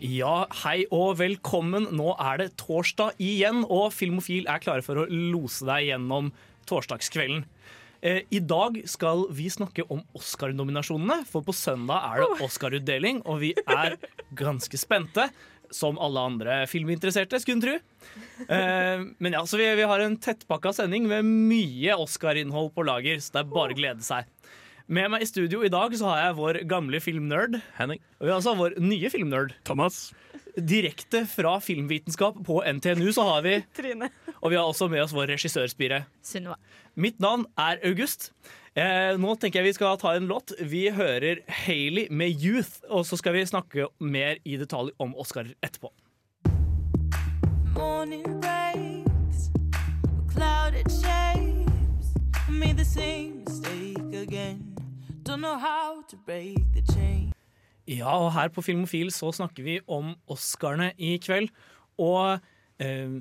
Ja, hei og velkommen. Nå er det torsdag igjen, og Filmofil er klare for å lose deg gjennom torsdagskvelden. Eh, I dag skal vi snakke om Oscar-nominasjonene, for på søndag er det Oscar-utdeling, og vi er ganske spente. Som alle andre filminteresserte, skulle en tro. Eh, men ja, så vi, vi har en tettpakka sending med mye Oscar-innhold på lager, så det er bare å glede seg. Med meg i studio i dag så har jeg vår gamle filmnerd. Henning. Og vi har også vår nye filmnerd. Thomas. Direkte fra filmvitenskap på NTNU så har vi Trine. Og vi har også med oss vår regissørspire. Sunniva. Mitt navn er August. Eh, nå tenker jeg vi skal ta en låt. Vi hører Hailey med 'Youth', og så skal vi snakke mer i detalj om Oscar etterpå. Morning breaks, clouded shapes. Made the same mistake again. Don't know how to break the chain. Ja, og her på Filmofil så snakker vi om Oscarene i kveld. Og eh,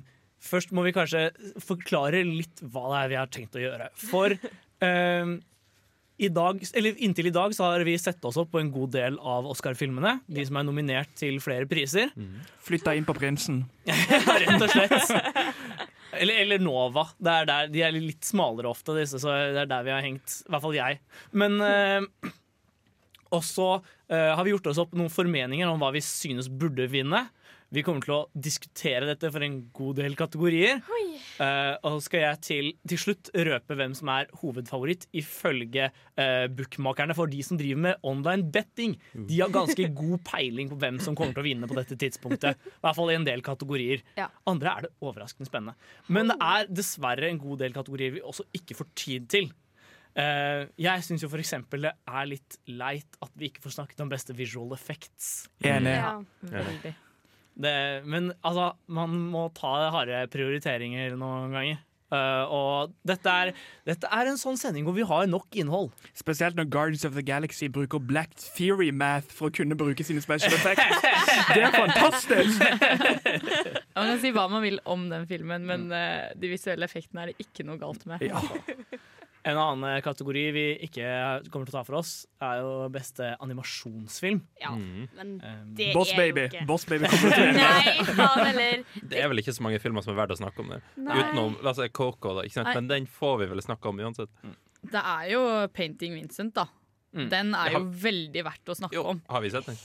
først må vi kanskje forklare litt hva det er vi har tenkt å gjøre. For eh, i dag, eller inntil i dag så har vi sett oss opp på en god del av Oscar-filmene. De som er nominert til flere priser. Flytta inn på Prinsen. Rett og slett. Eller, eller Nova. Er der, de er litt smalere ofte, disse, så det er der vi har hengt. I hvert fall jeg. Men eh, også eh, har vi gjort oss opp noen formeninger om hva vi synes burde vinne. Vi kommer til å diskutere dette for en god del kategorier. Uh, og så skal jeg til, til slutt røpe hvem som er hovedfavoritt ifølge uh, bookmakerne for de som driver med online betting. De har ganske god peiling på hvem som kommer til å vinne på dette tidspunktet. I hvert fall i en del kategorier. Ja. Andre er det overraskende spennende. Men det er dessverre en god del kategorier vi også ikke får tid til. Uh, jeg syns jo for eksempel det er litt leit at vi ikke får snakket om beste visual effects. Enig. Ja, veldig. Det, men altså, man må ta harde prioriteringer noen ganger. Uh, og dette er, dette er en sånn sending hvor vi har nok innhold. Spesielt når Guardians of the Galaxy bruker Black Theory Math for å kunne bruke sine special effects. Det er fantastisk! Man kan si hva man vil om den filmen, men uh, de visuelle effektene er det ikke noe galt med. Ja. En annen kategori vi ikke kommer til å ta for oss, er jo beste animasjonsfilm. Ja, Mm. men Um, det Boss er Baby. jo ikke Boss Baby kommer til å vinne. Nei. Det er vel ikke så mange filmer som er verdt å snakke om det. Nei. Utenom la oss si Coco, da, ikke sant? Men den får vi vel snakke om uansett. Det er jo Painting Vincent, da. Mm. Den er jo har... veldig verdt å snakke Jo, om. har vi sett den?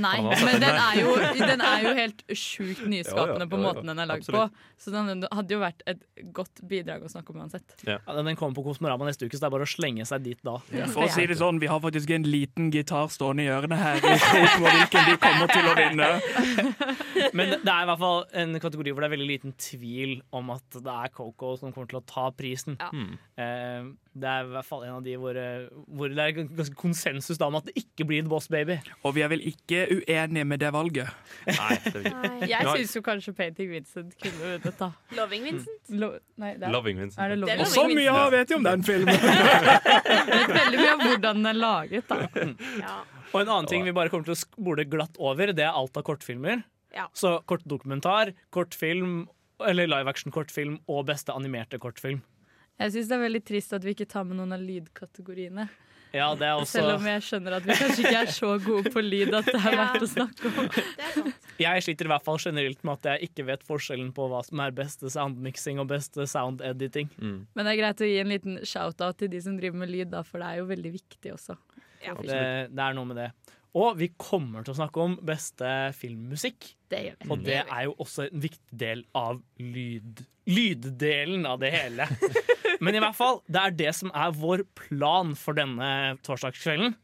Nei, men den er jo, den er jo helt sjukt nyskapende Ja, ja, på ja, ja. måten den er lagd på. Så den hadde jo vært et godt bidrag å snakke om uansett. ja, den kommer på Kosmorama neste uke, så det er bare å slenge seg dit da. For å si det sånn, vi har faktisk en liten gitar stående i ørene her i hvilken de kommer til å vinne. Men det er i hvert fall en kategori hvor det er veldig liten tvil om at det er Coco som kommer til å ta prisen. Ja. Mm. Eh, det er i hvert fall en av de hvor, eh, hvor det er ganske konsensus da om at det ikke blir The Boss Baby. Og vi er vel ikke uenige med det valget. Nei, det er vi ikke. Nei. Jeg syns jo kanskje Painting Vincent kunne vunnet, da. Loving Vincent. Lo nei, det er, Loving Vincent. er det loving? Det Og så mye Vincent. vet jo om den filmen! Jeg vet veldig mye om hvordan den er laget, da. Ja. Og en annen ting vi bare kommer til å spole glatt over, det er alt av kortfilmer. Ja. Så kortdokumentar, kortfilm, eller live action-kortfilm og beste animerte kortfilm. Jeg syns det er veldig trist at vi ikke tar med noen av lydkategoriene. Ja, det er også Selv om jeg skjønner at vi kanskje ikke er så gode på lyd at det er Ja. verdt å snakke om. Det er sant. Jeg sliter i hvert fall generelt med at jeg ikke vet forskjellen på hva som er beste soundmixing og beste sound editing. Mm. Men det er greit å gi en liten shout-out til de som driver med lyd, da, for det er jo veldig viktig også. Ja. Det, det er noe med det. Og vi kommer til å snakke om beste filmmusikk. Det gjør vi. Og det er jo også en viktig del av lyd, lyddelen av det hele. Men i hvert fall, det er det som er vår plan for denne torsdagskvelden.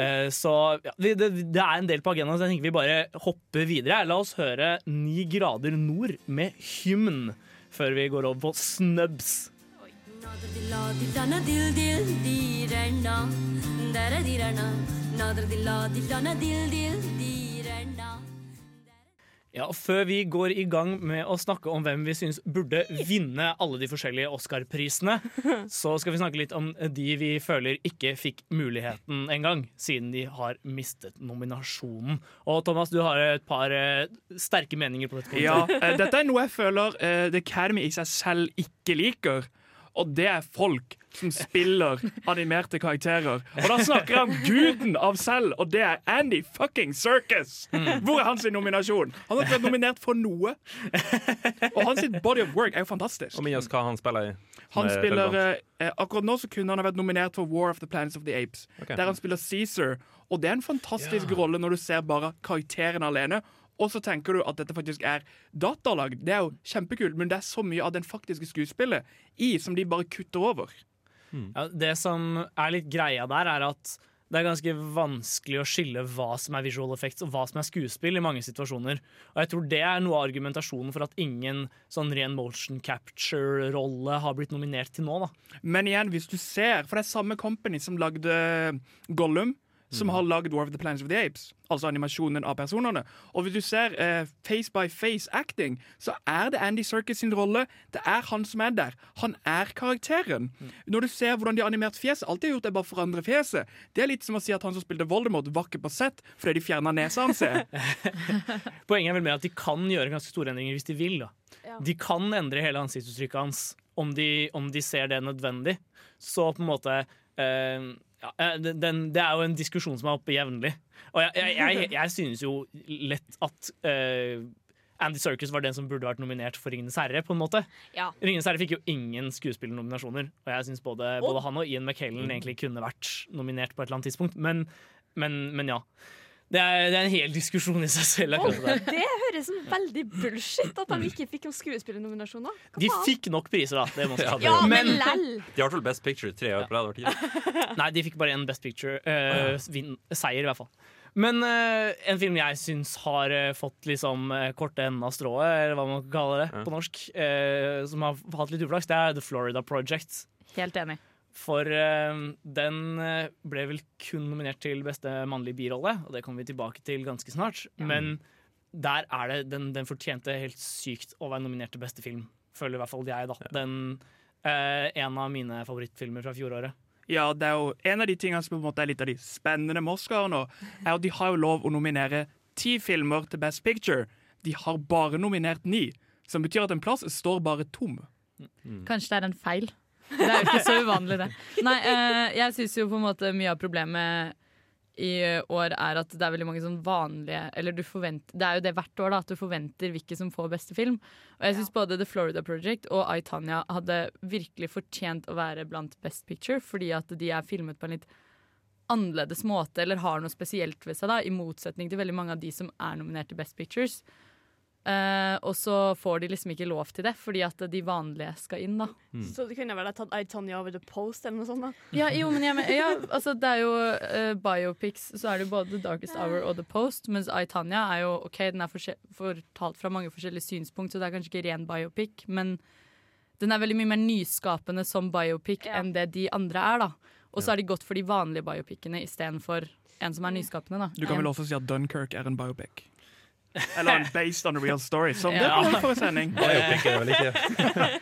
Eh, Så ja, det, det er en del på agendaen, så jeg tenker vi bare hopper videre. La oss høre Ni grader nord med hymn før vi går over på Snubs. Ja, og Før vi går i gang med å snakke om hvem vi syns burde vinne alle de forskjellige Oscar-prisene, så skal vi snakke litt om de vi føler ikke fikk muligheten engang, siden de har mistet nominasjonen. Og Thomas, du har et par eh, sterke meninger på dette. Ja, eh, dette er noe jeg føler eh, The Academy i seg selv ikke liker. Og det er folk som spiller animerte karakterer. Og da snakker om guden av selv, og det er Andy fucking Circus! Hvor er hans nominasjon? Han har ikke vært nominert for noe. Og hans body of work er jo fantastisk. Og oss hva han spiller i. Han er spiller, eh, Akkurat nå så kunne han ha vært nominert for War of the Planets of the Apes. okay. Der han spiller Caesar. Og det er en fantastisk rolle når du ser bare karakteren alene. Og så tenker du at dette faktisk er datalagd. Det er jo kjempekult, men det er så mye av den faktiske skuespillet i som de bare kutter over. Ja, det som er litt greia der, er at det er ganske vanskelig å skille hva som er visual effects og hva som er skuespill i mange situasjoner. Og jeg tror det er noe av argumentasjonen for at ingen sånn ren motion capture-rolle har blitt nominert til nå. da. Men igjen, hvis du ser For det er samme company som lagde Gollum, som har lagd War of the Planets of the Apes. Altså animasjonen av personene. Og hvis du ser eh, face by face acting, så er det Andy Serkis sin rolle. Det er han som er der. Han er karakteren. Når du ser hvordan de har animert fjeset Alt de har gjort, er bare å forandre fjeset. Det er litt som å si at han som spilte Voldemort, var ikke på sett fordi de fjerna nesa hans. Poenget er vel mer at de kan gjøre ganske store endringer hvis de vil. da. Ja. De kan endre hele ansiktsuttrykket hans om de, om de ser det nødvendig. Så på en måte eh, ja, eh, den- den, Det er jo en diskusjon som er oppe jevnlig. Og jeg, jeg, jeg, jeg synes jo lett at uh, Andy Serkis var den som burde vært nominert for 'Ringenes herre'. på en måte. Ja. 'Ringenes herre' fikk jo ingen skuespillernominasjoner. Og jeg syns både, både han og Ian McKellen egentlig kunne vært nominert på et eller annet tidspunkt. Men, men, men ja. Det er, det er en hel diskusjon i seg selv. Oh, det høres som veldig bullshit at de ikke fikk noen skuespillernominasjoner. De fikk nok priser, da. Det må Ja, ja, det- men men, lell! De har i hvert fall Best Picture tre år på rad. Nei, de fikk bare en Best Picture. vinn, seier, i hvert fall. Men uh, en film jeg syns har uh, fått liksom uh, korte enden av strået, eller hva man kan kalle det på norsk, som har hatt litt uflaks, det er The Florida Project. Helt enig. For eh, den eh, ble vel kun nominert til beste mannlige birolle, og det kommer vi tilbake til ganske snart. Men der er det den, den fortjente helt sykt å være nominert til beste film, føler i hvert fall jeg, da. Den, eh, en av mine favorittfilmer fra fjoråret. Ja, det er jo En av de tingene som på en måte er litt av de spennende med Oscar nå, er at de har jo lov å nominere ti filmer til Best Picture. De har bare nominert ni, som betyr at en plass står bare tom. Kanskje det er en feil. Det er jo ikke så uvanlig, det. Nei, eh, jeg syns jo på en måte mye av problemet i år er at det er veldig mange sånn vanlige Eller du forventer Det er jo det hvert år, da, at du forventer hvilke som får beste film. Og jeg syns både The Florida Project og I, Tanya hadde virkelig fortjent å være blant Best Picture, fordi at de er filmet på en litt annerledes måte, eller har noe spesielt ved seg, da, i motsetning til veldig mange av de som er nominert til Best Pictures. Eh, og så får de liksom ikke lov til det, fordi at de vanlige skal inn, da. Så det kunne vel ha tatt I Tanya over The Post eller noe sånt? da? Ja, jo, men jeg, men- ja, altså det er jo uh, biopics, så er det jo både The Darkest Hour og The Post, mens I, Tanya er jo OK, den er fortalt fra mange forskjellige synspunkt, så det er kanskje ikke ren biopic, men den er veldig mye mer nyskapende som biopic Ja. enn det de andre er, da. Og så er de godt for de vanlige biopicene istedenfor en som er nyskapende, da. Du kan vel også si at Dunkerque er en biopic. Eller en based on a real story. Som Ja. det vel for en sending. Biopic er vel ikke?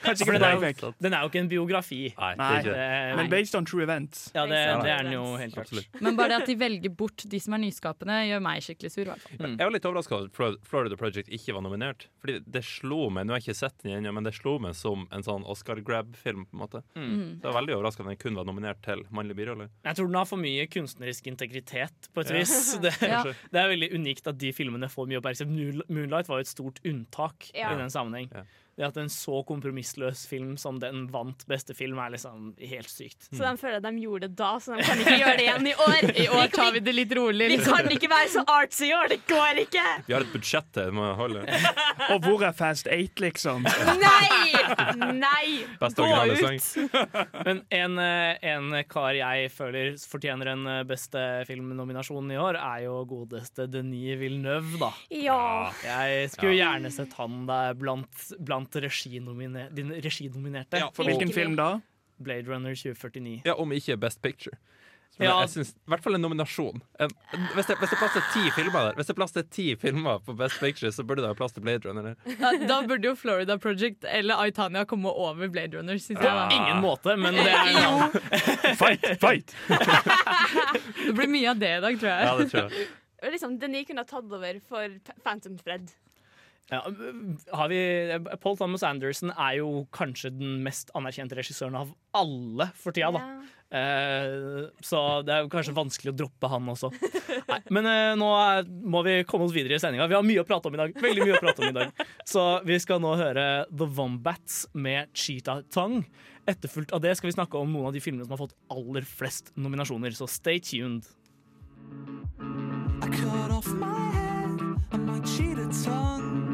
Kanskje ikke den er, jo, den er jo ikke en biografi. Nei, det er ikke. Eh, men based on true events. ja, det, det er den jo helt klart. Men bare det at de velger bort de som er nyskapende, gjør meg skikkelig sur, i hvert fall. Mm. Jeg var litt overraska over at Florida Project ikke var nominert. Fordi det slo meg, Nå har jeg ikke sett den ennå, men det slo meg som en sånn Oscar grab-film. på en måte Mm. Så jeg var veldig overraska at den kun var nominert til mannlig birolle. Jeg tror den har for mye kunstnerisk integritet, på et vis. Det, Ja. det er veldig unikt at de filmene får mye oppmerksomhet. Moon- Moonlight var jo et stort unntak Ja. i den sammenheng. Ja. Det at en så kompromissløs film som den vant beste film, er liksom helt sykt. Så de føler at de gjorde det da, så de kan ikke gjøre det igjen i år. I år tar vi det litt rolig. Vi Liksom. kan ikke være så artsy i år, det går ikke! Vi har et budsjett til, det må jeg holde. Og hvor er Fast Eight, liksom? Nei! Nei! Gå ut! sang. Men en, eh, en kar jeg føler fortjener en eh, beste filmnominasjon i år, er jo godeste Denis Villeneuve, da. Ja. Jeg skulle gjerne sett han der blant, blant reginomine- de reginominerte. Ja, For hvilken film da? Blade Runner 2049. Ja, Om ikke Best Picture. Men Ja. jeg synes, I hvert fall en nominasjon. En, hvis, det, hvis det er plass til ti filmer der Hvis det er plass til ti filmer på Best Picture, så burde det være plass til Blade Runner. Da, da burde jo Florida Project eller Aitania komme over Blade Runner, syns jeg. da. Ingen måte, men det er jo. Fight, fight! Det blir mye av det i dag, tror jeg. Ja, det tror jeg. Liksom, Denis kunne ha tatt over for Phantom Thread. Ja, har vi, Paul Thomas Anderson er jo kanskje den mest anerkjente regissøren av alle for tida. da. Eh, så det er jo kanskje vanskelig å droppe han også. Nei, men eh, nå er, må vi komme oss videre i sendinga. Vi har mye å prate om i dag. Veldig mye å prate om i dag. Så vi skal nå høre The Wombats med Cheetah Tongue. Etterfulgt av det skal vi snakke om noen av de filmene som har fått aller flest nominasjoner. Så stay tuned. I cut off my head and my cheetah tongue.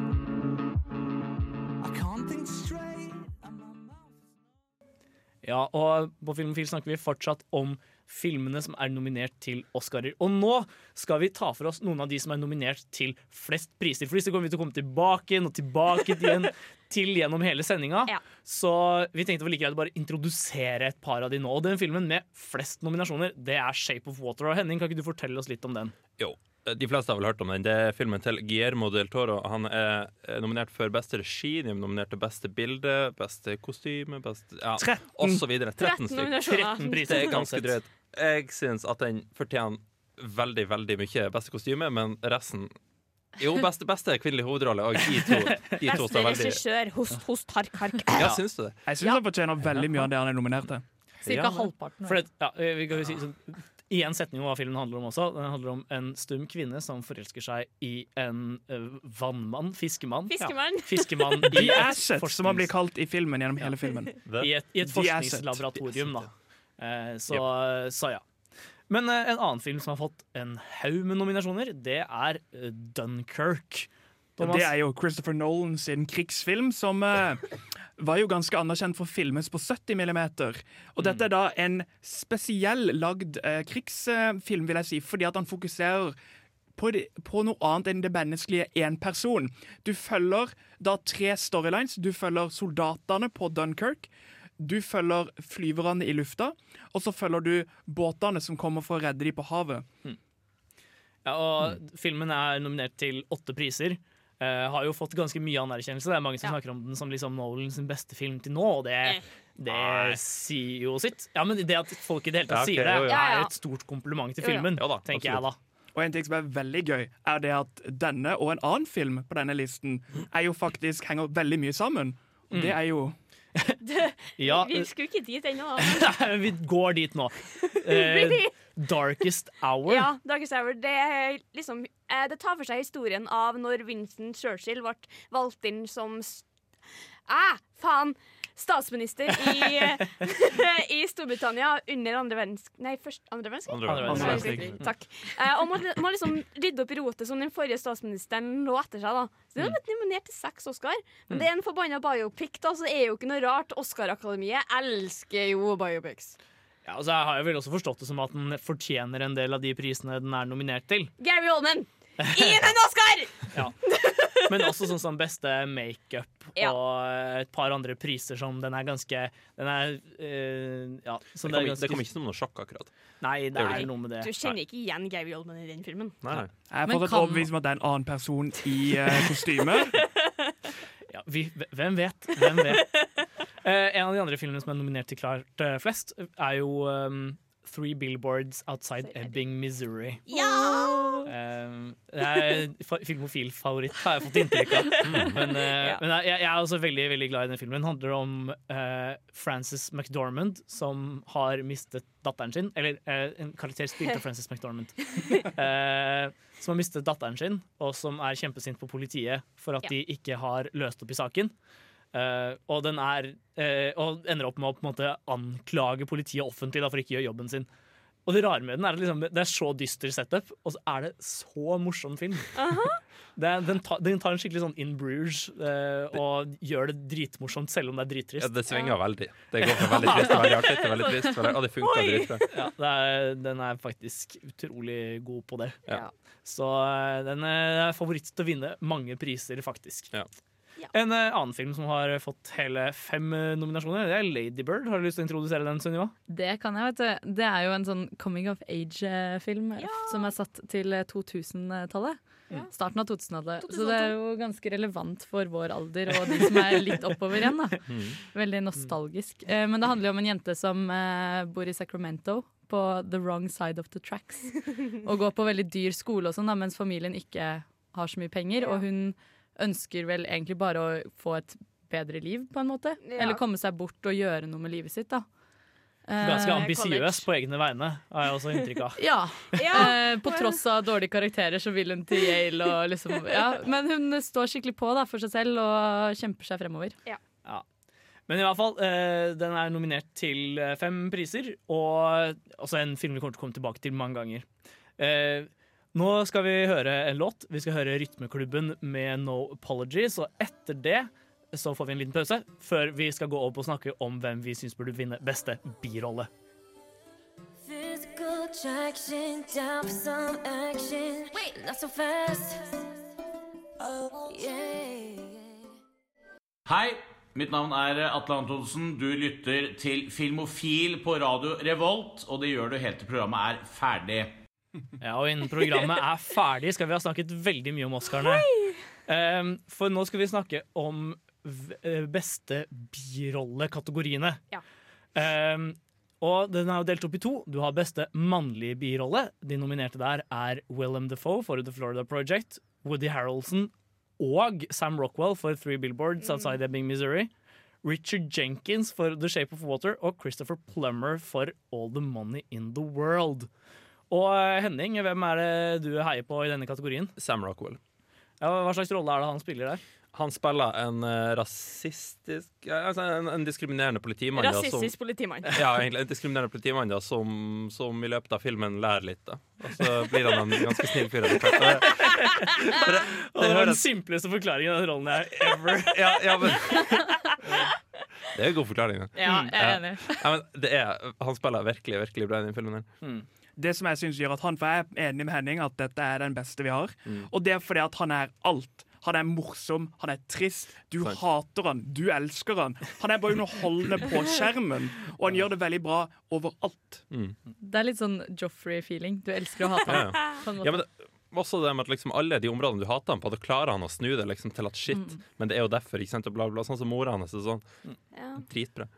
Ja, og på Filmofil snakker vi fortsatt om filmene som er nominert til Oscarer. Og nå skal vi ta for oss noen av de som er nominert til flest priser. For disse kommer vi til å komme tilbake igjen og tilbake igjen til gjennom hele sendinga. Ja. Så vi tenkte vel like greit å bare introdusere et par av de nå. Og den filmen med flest nominasjoner, det er Shape of Water. Og Henning, kan ikke du fortelle oss litt om den? Jo, de fleste har vel hørt om den. Det er filmen til Guillermo del Toro. Han er eh, nominert for beste regi, er nominert til beste bilde, beste kostyme, beste ja, 13. og så videre. 13 13 stykker. 13 priser. Det er ganske drøyt. Jeg syns at den fortjener veldig, veldig mye beste kostyme, men resten Jo, beste, beste kvinnelige hovedrolle, og de to, de to Beste veldig regissør, host, host, hark, hark. Ja, syns du det? Jeg syns han fortjener veldig mye av det han er nominert til. Cirka Ja. halvparten. For det, ja, vi kan jo si sånn, I en setning om hva filmen handler om også. Den handler om en stum kvinne som forelsker seg i en uh, vannmann. Fiskemann. Fiskemann. Ja, fiskemann i The et Asset, som han blir kalt i filmen gjennom hele filmen. I et, i et forskningslaboratorium, da. Uh, så, så ja. Men uh, en annen film som har fått en haug med nominasjoner, det er Dunkerque. Thomas? Det er jo Christopher Nolan sin krigsfilm, som var jo ganske anerkjent for å filmes på 70 millimeter. Og dette er da en spesiell lagd eh, krigsfilm, vil jeg si, fordi at han fokuserer på, det, på noe annet enn det menneskelige én person. Du følger da tre storylines. Du følger soldatene på Dunkerque. Du følger flyverne i lufta, og så følger du båtene som kommer for å redde dem på havet. Ja, og Filmen er nominert til åtte priser. Eh, har jo fått ganske mye anerkjennelse. Det er Mange som Ja. snakker om den som liksom Nolan sin beste film til nå, og det, Eh. det sier jo sitt. Ja, Men det at folk i det hele tatt Ja, ok, sier det, jo, jo. Ja, er et stort kompliment til Jo, ja. filmen, Ja da, tenker jeg da. Og en ting som er veldig gøy, er det at denne og en annen film på denne listen er jo faktisk henger veldig mye sammen. Og det er jo Ja, Vi skulle ikke dit ennå. vi går dit nå. Uh, Darkest Hour. Ja, Darkest Hour, det, er liksom, det tar for seg historien av når Winston Churchill ble valgt inn som s- Æ, faen! Statsminister i, i Storbritannia under andre verdenskrig Nei, først andre verdenskrig? Andre Andre verdenskrig. verdenskrig. Takk. Eh, og må, må liksom rydde opp i rotet som den forrige statsministeren lå etter seg. da Så Den har blitt nominert til seks Oscar. Men det er en forbanna biopic, da, så det er jo ikke noe rart. Oscar-akademiet elsker jo biopics. Ja, altså, jeg har jo vel også forstått det som at den fortjener en del av de prisene den er nominert til. Gary Oldman! Gi en Oscar! Men også sånn som beste makeup Ja. og et par andre priser som den er ganske Den er uh, Ja. Som Det kom, er ikke- ganske, det kom ikke som noe sjokk, akkurat. Nei, det det er noe med det. Du kjenner ikke igjen Gary Oldman i den filmen. Nei. Jeg er fått fortsatt kan- overbevist om at det er en annen person i uh, kostyme. Ja, vi, hvem vet? Hvem vet? Uh, en av de andre filmene som er nominert til klart uh, flest, er jo um, Three Billboards Outside Ebbing, Missouri. Um, det er filmofil-favoritt, har jeg fått inntrykk av. Men, eh, men jeg, jeg er også veldig veldig glad i den filmen. Den handler om uh, Frances McDormand som har mistet datteren sin. Eller eh, en karakter spilt av Frances McDormand. Eh, som har mistet datteren sin, og som er kjempesint på politiet for at Ja. de ikke har løst opp i saken. Uh, og den er uh, Og ender opp med å på en måte anklage politiet offentlig da, for ikke å gjøre jobben sin. Og det rare med den er at liksom, det er så dyster setup, og så er det så morsom film. Det den, tar, den tar en skikkelig sånn in bruge eh, og gjør det dritmorsomt, selv om det er drittrist. Ja, det svinger veldig. Det går fra veldig trist til veldig artig til veldig trist. Og det funka dritbra. Ja, det er, den er faktisk utrolig god på det. Ja. Så eh, den er favoritt til å vinne mange priser, faktisk. Ja. En eh, annen film som har fått hele fem eh, nominasjoner, det er Lady Bird. Har du lyst til å introdusere den, Sunniva? Det kan jeg, vet du. Det er jo en sånn coming of age-film som er satt til eh, 2000-tallet. Ja. Starten av 2000-tallet. Så det er jo ganske relevant for vår alder og de som er litt oppover igjen. da. Veldig nostalgisk. Eh, Men det handler jo om en jente som eh, bor i Sacramento. På the wrong side of the tracks. Og går på veldig dyr skole og sånn, mens familien ikke har så mye penger. Og hun ønsker vel egentlig bare å få et bedre liv, på en måte. Ja. Eller komme seg bort og gjøre noe med livet sitt, da. Ganske Eh, ambisiøs på egne vegne, har jeg også inntrykk av. Ja. Ja. Eh, på tross av dårlige karakterer så vil hun til Yale. Og liksom, ja. Men hun står skikkelig på da, for seg selv og kjemper seg fremover. Ja. Men i hvert fall, eh, den er nominert til fem priser, og også en film vi kommer til å komme tilbake til mange ganger. Nå skal vi høre en låt. Vi skal høre Rytmeklubben med No Apologies, og etter det så får vi en liten pause før vi skal gå opp og snakke om hvem vi syns burde vinne beste birolle. Physical attraction, down for some action. Wait, not so fast. Oh, yeah. Hei, mitt navn er Atle Antonsen. Du lytter til Filmofil på radio Revolt, og det gjør du helt til programmet er ferdig. Ja, og innen programmet er ferdig, skal vi ha snakket veldig mye om Oscarene. Um, for nå skal vi snakke om eh, beste birollekategoriene. Ja. Um, og den er jo delt opp i to. Du har beste mannlige birolle. De nominerte der er Willem Defoe for The Florida Project, Woody Harroldson og Sam Rockwell for Three Billboards Outside Ebbing, Missouri. Richard Jenkins for The Shape of Water og Christopher Plummer for All the Money in the World. Og eh, Henning, hvem er det du heier på i denne kategorien? Sam Rockwell. Ja, hva slags rolle er det han spiller der? Han spiller en uh, rasistisk altså en, en diskriminerende politimann. da, som- Rasistisk politimann. Ja, egentlig en diskriminerende politimann da, som, som i løpet av filmen lærer litt. da Og så blir han en ganske snill fyr. det- det- det det var den simpleste forklaringen av den rollen jeg ever ja, ja, men Det er en god forklaring. da. Ja, jeg er enig. Ja, men det er, han spiller virkelig virkelig bra i den filmen. her Det som jeg synes gjør at han For jeg er enig med Henning at dette er den beste vi har. Mm. Og det er fordi at han er alt. Han er morsom, han er trist. Du Sant. hater han, du elsker han. Han er bare underholdende på skjermen, og han gjør det veldig bra overalt. Det er litt sånn Joffrey-feeling. Du elsker å hate han. ham. ja. Ja, men det, også det med at liksom alle de områdene du hater ham på, da klarer han å snu det liksom til at shit, Mm. men det er jo derfor. ikke sant, bla, bla, Sånn som mora hans er sånn. Ja. Dritbra.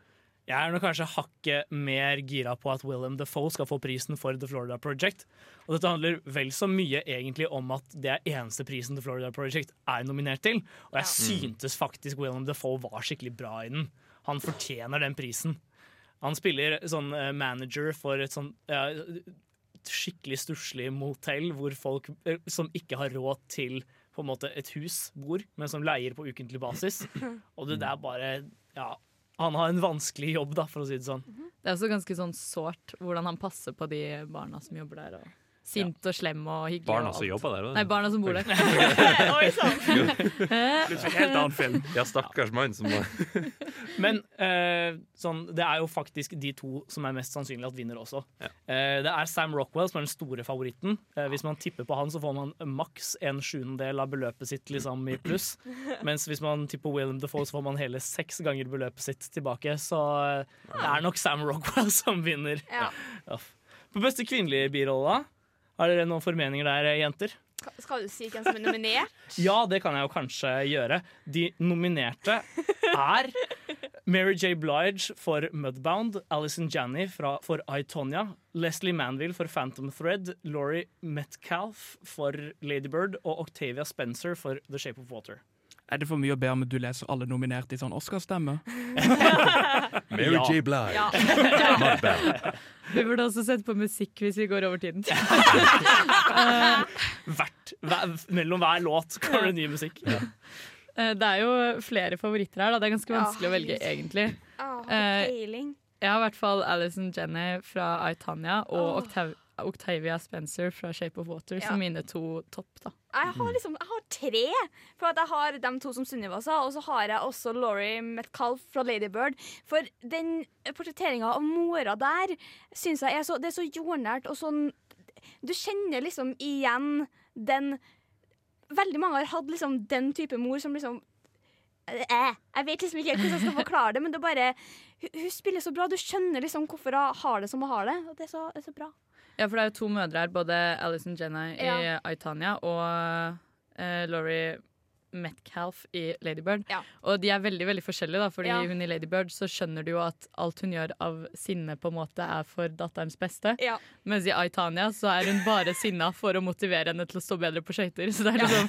Jeg er nok kanskje hakket mer gira på at Willem Defoe skal få prisen for The Florida Project. Og dette handler vel så mye egentlig om at det er eneste prisen The Florida Project er nominert til. Og jeg syntes faktisk Willem Defoe var skikkelig bra i den. Han fortjener den prisen. Han spiller sånn eh, manager for et sånn ja, skikkelig stusslig motell hvor folk eh, som ikke har råd til på en måte et hus bor, men som leier på ukentlig basis. Og det der bare Ja. Han har en vanskelig jobb, da, for å si det sånn. Det er også ganske sånn sårt hvordan han passer på de barna som jobber der. Og sint og slem og hyggelig. Barna og som jobber der. Nei, barna som bor der. Oi sann. Plutselig en helt annen film. Ja, stakkars mann som var Men eh, sånn, det er jo faktisk de to som er mest sannsynlig at vinner også. Ja. Eh, det er Sam Rockwell som er den store favoritten. Eh, hvis man tipper på han, så får man maks en sjuendedel av beløpet sitt liksom, i pluss. Mens hvis man tipper Willem Defoe, så får man hele seks ganger beløpet sitt tilbake. Så eh, det er nok Sam Rockwell som vinner. Ja. Uff. På beste kvinnelige birolle, da? Har dere noen formeninger der, jenter? Skal du si hvem som er nominert? Ja, det kan jeg jo kanskje gjøre. De nominerte er Mary J. Blige for Mudbound, Alison Janney for I, Tonya, Leslie Manville for Phantom Thread, Laurie Metcalf for Ladybird og Octavia Spencer for The Shape of Water. Er det for mye å be om at du leser alle nominerte i sånn Oscar-stemme? Mary J. Blige. Ja. Vi burde også sette på musikk hvis vi går over tiden. Hvert, hver, mellom hver låt kommer det ny musikk. Ja. Det er jo flere favoritter her. Da. Det er ganske Ja, vanskelig å velge, egentlig. Eh, peiling. Jeg har i hvert fall Alison Jenny fra Aitanya og Octav Octavia Spencer fra Shape of Water Ja. som mine to topp. da. Jeg har liksom Jeg har tre. For at jeg har dem to som Sunniva sa, og så har jeg også Laurie Metcalf fra Ladybird. For den portretteringa av mora der syns jeg er så, det er så jordnært og sånn Du kjenner liksom igjen den Veldig mange har hatt liksom den type mor som liksom eh, Jeg vet liksom ikke hvordan jeg skal forklare det, men det er bare Hun, hun spiller så bra. Du skjønner liksom hvorfor hun har det som hun har det. Og det er så, det er så bra. Ja, for det er jo to mødre her, både Alison Jenna i Ja. Aitania og uh, Laurie Metcalf i Ladybird. Og de er veldig veldig forskjellige, da, fordi Ja. hun i Ladybird så skjønner du jo at alt hun gjør av sinne, på en måte er for datterens beste. Ja. Mens i Aitania så er hun bare sinna for å motivere henne til å stå bedre på skøyter. Så det er liksom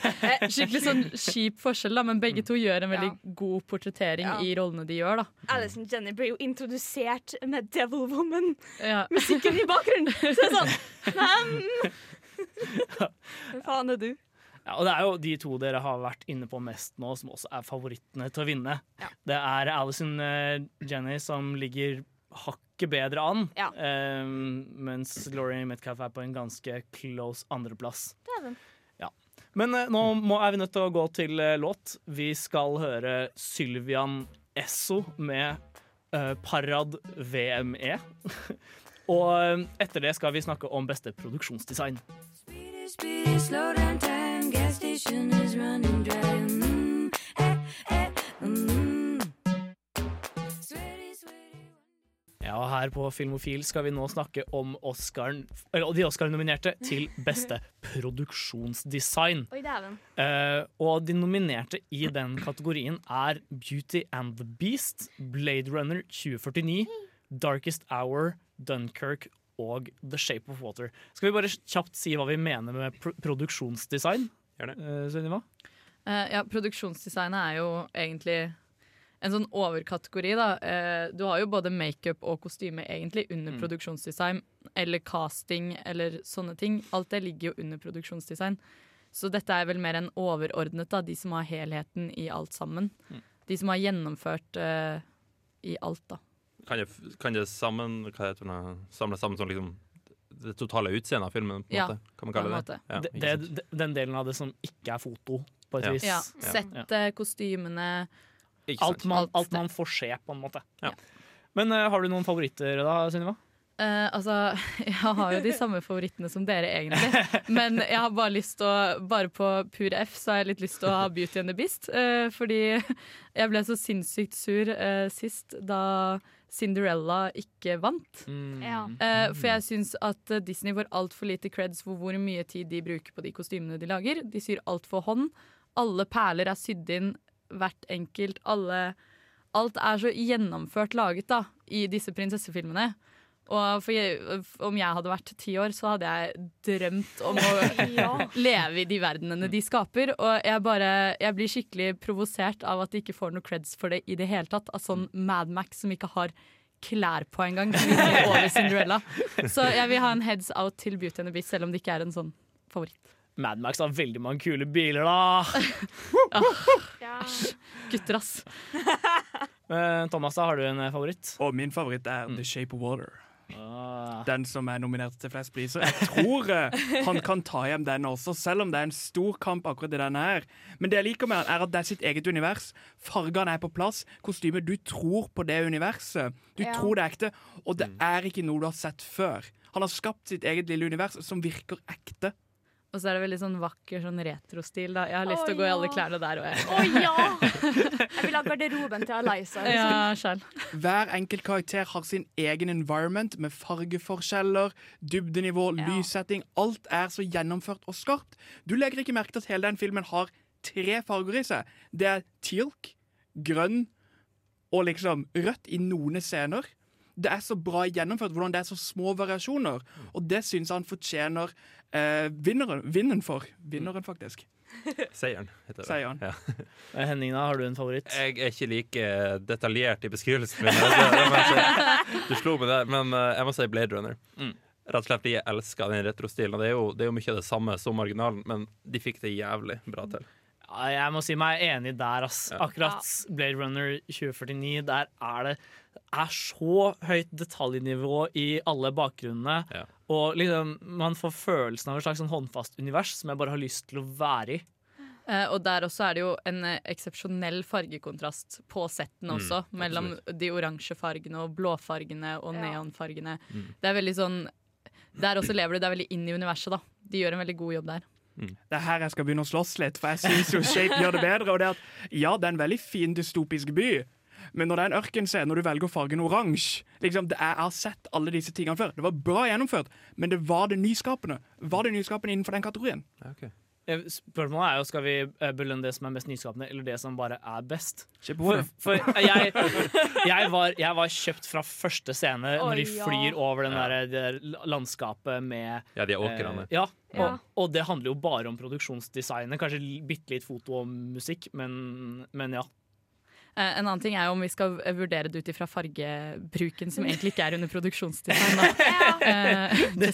skikkelig sånn kjip forskjell, da, men begge to gjør en veldig god portrettering Ja. i rollene de gjør, da. Alison Jenny ble jo introdusert med Devil Woman. Ja. Musikken i bakgrunnen. Så det er sånn. Hvem faen er du? Ja, og det er jo de to dere har vært inne på mest nå, som også er favorittene til å vinne. Det er Alison eh, Jenny som ligger hakket bedre an, Ja. um, mens Laurie Metcalf er på en ganske close andreplass. Dæven. Ja. Men uh, nå må, er vi nødt til å gå til uh, låt. Vi skal høre Sylvian Esso med uh, Parad VME. Og etter det skal vi snakke om beste produksjonsdesign. Speedy, speedy, slow down gas station is running dry. Mm, eh, eh, mm. Sweaty, sweaty. Ja, og her på Filmofil skal vi nå snakke om Oscaren, eller de Oscar-nominerte til beste produksjonsdesign. Oi, dæven. Eh, og de nominerte i den kategorien er Beauty and the Beast, Blade Runner 2049, Darkest Hour, Dunkerque og The Shape of Water. Skal vi bare kjapt si hva vi mener med pr produksjonsdesign? Gjerne. Uh, Sunniva? Uh, ja, produksjonsdesignet er jo egentlig en sånn overkategori, da. Uh, du har jo både makeup og kostyme egentlig under Mm. produksjonsdesign, eller casting eller sånne ting. Alt det ligger jo under produksjonsdesign. Så dette er vel mer enn overordnet, da, de som har helheten i alt sammen. Mm. De som har gjennomført eh, i alt, da. Kan det, kan det sammen, hva heter det, samle sammen sånn liksom det totale utseendet av filmen? på en Ja, måte? Kan man kalle det ja, det, det, det- den delen av det som ikke er foto, på et Ja. vis. Ja, Settet, kostymene Ikke Alt man, alt man får se, på en måte. Ja. Men uh, har du noen favoritter da, Sunniva? Uh, altså, jeg har jo de samme favorittene som dere, egentlig. Men jeg har bare lyst til å Bare på pur F så har jeg litt lyst til å ha Beauty and the Beast. Uh, fordi jeg ble så sinnssykt sur uh, sist da Cinderella ikke vant. Ja. Uh, for jeg syns at Disney får altfor lite creds for hvor mye tid de bruker på de kostymene de lager. De syr alt for hånd. Alle perler er sydd inn, hvert enkelt. Alle Alt er så gjennomført laget da, i disse prinsessefilmene. Og for jeg, om jeg hadde vært ti år, så hadde jeg drømt om å Ja. leve i de verdenene de skaper. Og jeg, bare, jeg blir skikkelig provosert av at de ikke får noe creds for det i det hele tatt. Av sånn Mad Max som ikke har klær på engang, over Cinderella. Så jeg vil ha en heads out til Beauty and the Beast, selv om det ikke er en sånn favoritt. Mad Max har veldig mange kule biler, da. Ja. Gutter, ass. Thomas, da har du en eh, favoritt? Og min favoritt er Mm. The Shape of Water. Ah. Den som er nominert til flest priser. Jeg tror eh, han kan ta hjem den også, selv om det er en stor kamp akkurat i denne her. Men det jeg liker med han er at det er sitt eget univers. Fargene er på plass. Kostymet, du tror på det universet. Du Ja. tror det er ekte, og det er ikke noe du har sett før. Han har skapt sitt eget lille univers som virker ekte. Og så er det veldig sånn vakker sånn retrostil. da Jeg har lyst til Å, å gå i alle klærne der. òg. jeg. Å ja! Jeg vil ha garderoben til. Liksom. Ja, selv. Hver enkelt karakter har sin egen environment med fargeforskjeller, dybdenivå, Ja. lyssetting. Alt er så gjennomført og skarpt. Du legger ikke merke til at hele den filmen har tre farger i seg. Det er tealk, grønn og liksom rødt i noen scener. Det er så bra gjennomført hvordan det er så små variasjoner, og det syns han fortjener eh, vinneren, vinneren for. Vinneren, faktisk. Seieren, heter det. Seieren. Ja. Eh, Henning, da, har du en favoritt? Jeg er ikke like detaljert i beskrivelsen min. Det- det må jeg si. Du slo meg der, men eh, jeg må si Blade Runner. Mm. Rett og slett jeg elsker den retrostilen. Det er, jo, det er jo mye av det samme som originalen, men de fikk det jævlig bra til. Ja, jeg må si meg enig der, ass. Akkurat Blade Runner 2049, der er det er så høyt detaljnivå i alle bakgrunnene. Ja. Og liksom, man får følelsen av et slags sånn håndfast univers som jeg bare har lyst til å være i. Eh, og der også er det jo en eh, eksepsjonell fargekontrast på settene Mm, også. Mellom de oransje fargene og blåfargene og Ja. neonfargene. Mm. Det er veldig sånn Der også lever du deg veldig inn i universet, da. De gjør en veldig god jobb der. Det er her jeg skal begynne å slåss litt, for jeg syns jo Shape gjør det bedre. Og det er at, ja, det er en veldig fin dystopisk by, men når det er en ørkenscene, når du velger fargen oransje liksom, det er, Jeg har sett alle disse tingene før. Det var bra gjennomført, men det var det nyskapende. Var det nyskapende innenfor den kategorien? Okay. Spørsmålet er jo skal vi eh, belønne det som er mest nyskapende, eller det som bare er best. For, for jeg, jeg, var, jeg var kjøpt fra første scene når de ja. flyr over den der, det der landskapet med Ja, de åkrene. Eh, ja, Ja. og, og det handler jo bare om produksjonsdesignet. Kanskje bitte litt foto og musikk, men, men ja. Eh, En annen ting er jo om vi skal eh, vurdere det ut ifra fargebruken, som egentlig ikke er under produksjonsdesign. Da. det.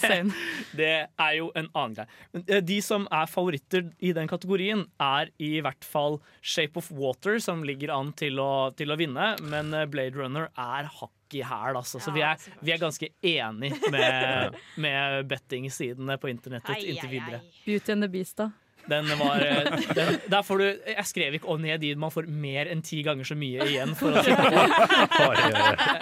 Det er jo en annen greie. Eh, de som er favoritter i den kategorien, er i hvert fall Shape of Water, som ligger an til å, til å vinne. Men eh, Blade Runner er hakk i hæl, altså. Så vi er, vi er ganske enig med, med bettingsidene på internettet Ai, inntil ai, videre. ai. Beauty and the Beast, da. Den var eh, den, Der får du Jeg skrev ikke ned de man får mer enn ti ganger så mye igjen for å.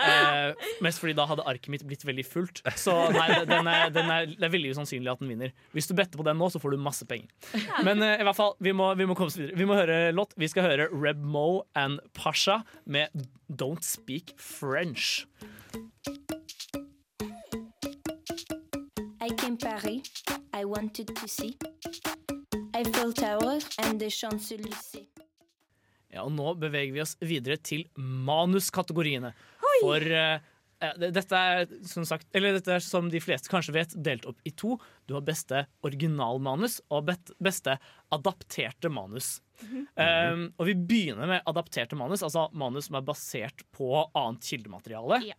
Eh, mest fordi da hadde arket mitt blitt veldig fullt. Så nei, den er, den er, det er veldig usannsynlig at den vinner. Hvis du better på den nå, så får du masse penger. Men eh, i hvert fall, vi må, vi må komme oss videre. Vi må høre låt. Vi skal høre Reb Mo and Pasha med Don't Speak French. I came Paris. I wanted to see Eiffel Tower and the Champs-Élysées. Ja, og nå beveger vi oss videre til manuskategoriene. For eh, dette er som sagt Eller dette er som de fleste kanskje vet, delt opp i to. Du har beste originalmanus og beste adapterte manus. Um, og vi begynner med adapterte manus, altså manus som er basert på annet kildemateriale. Ja.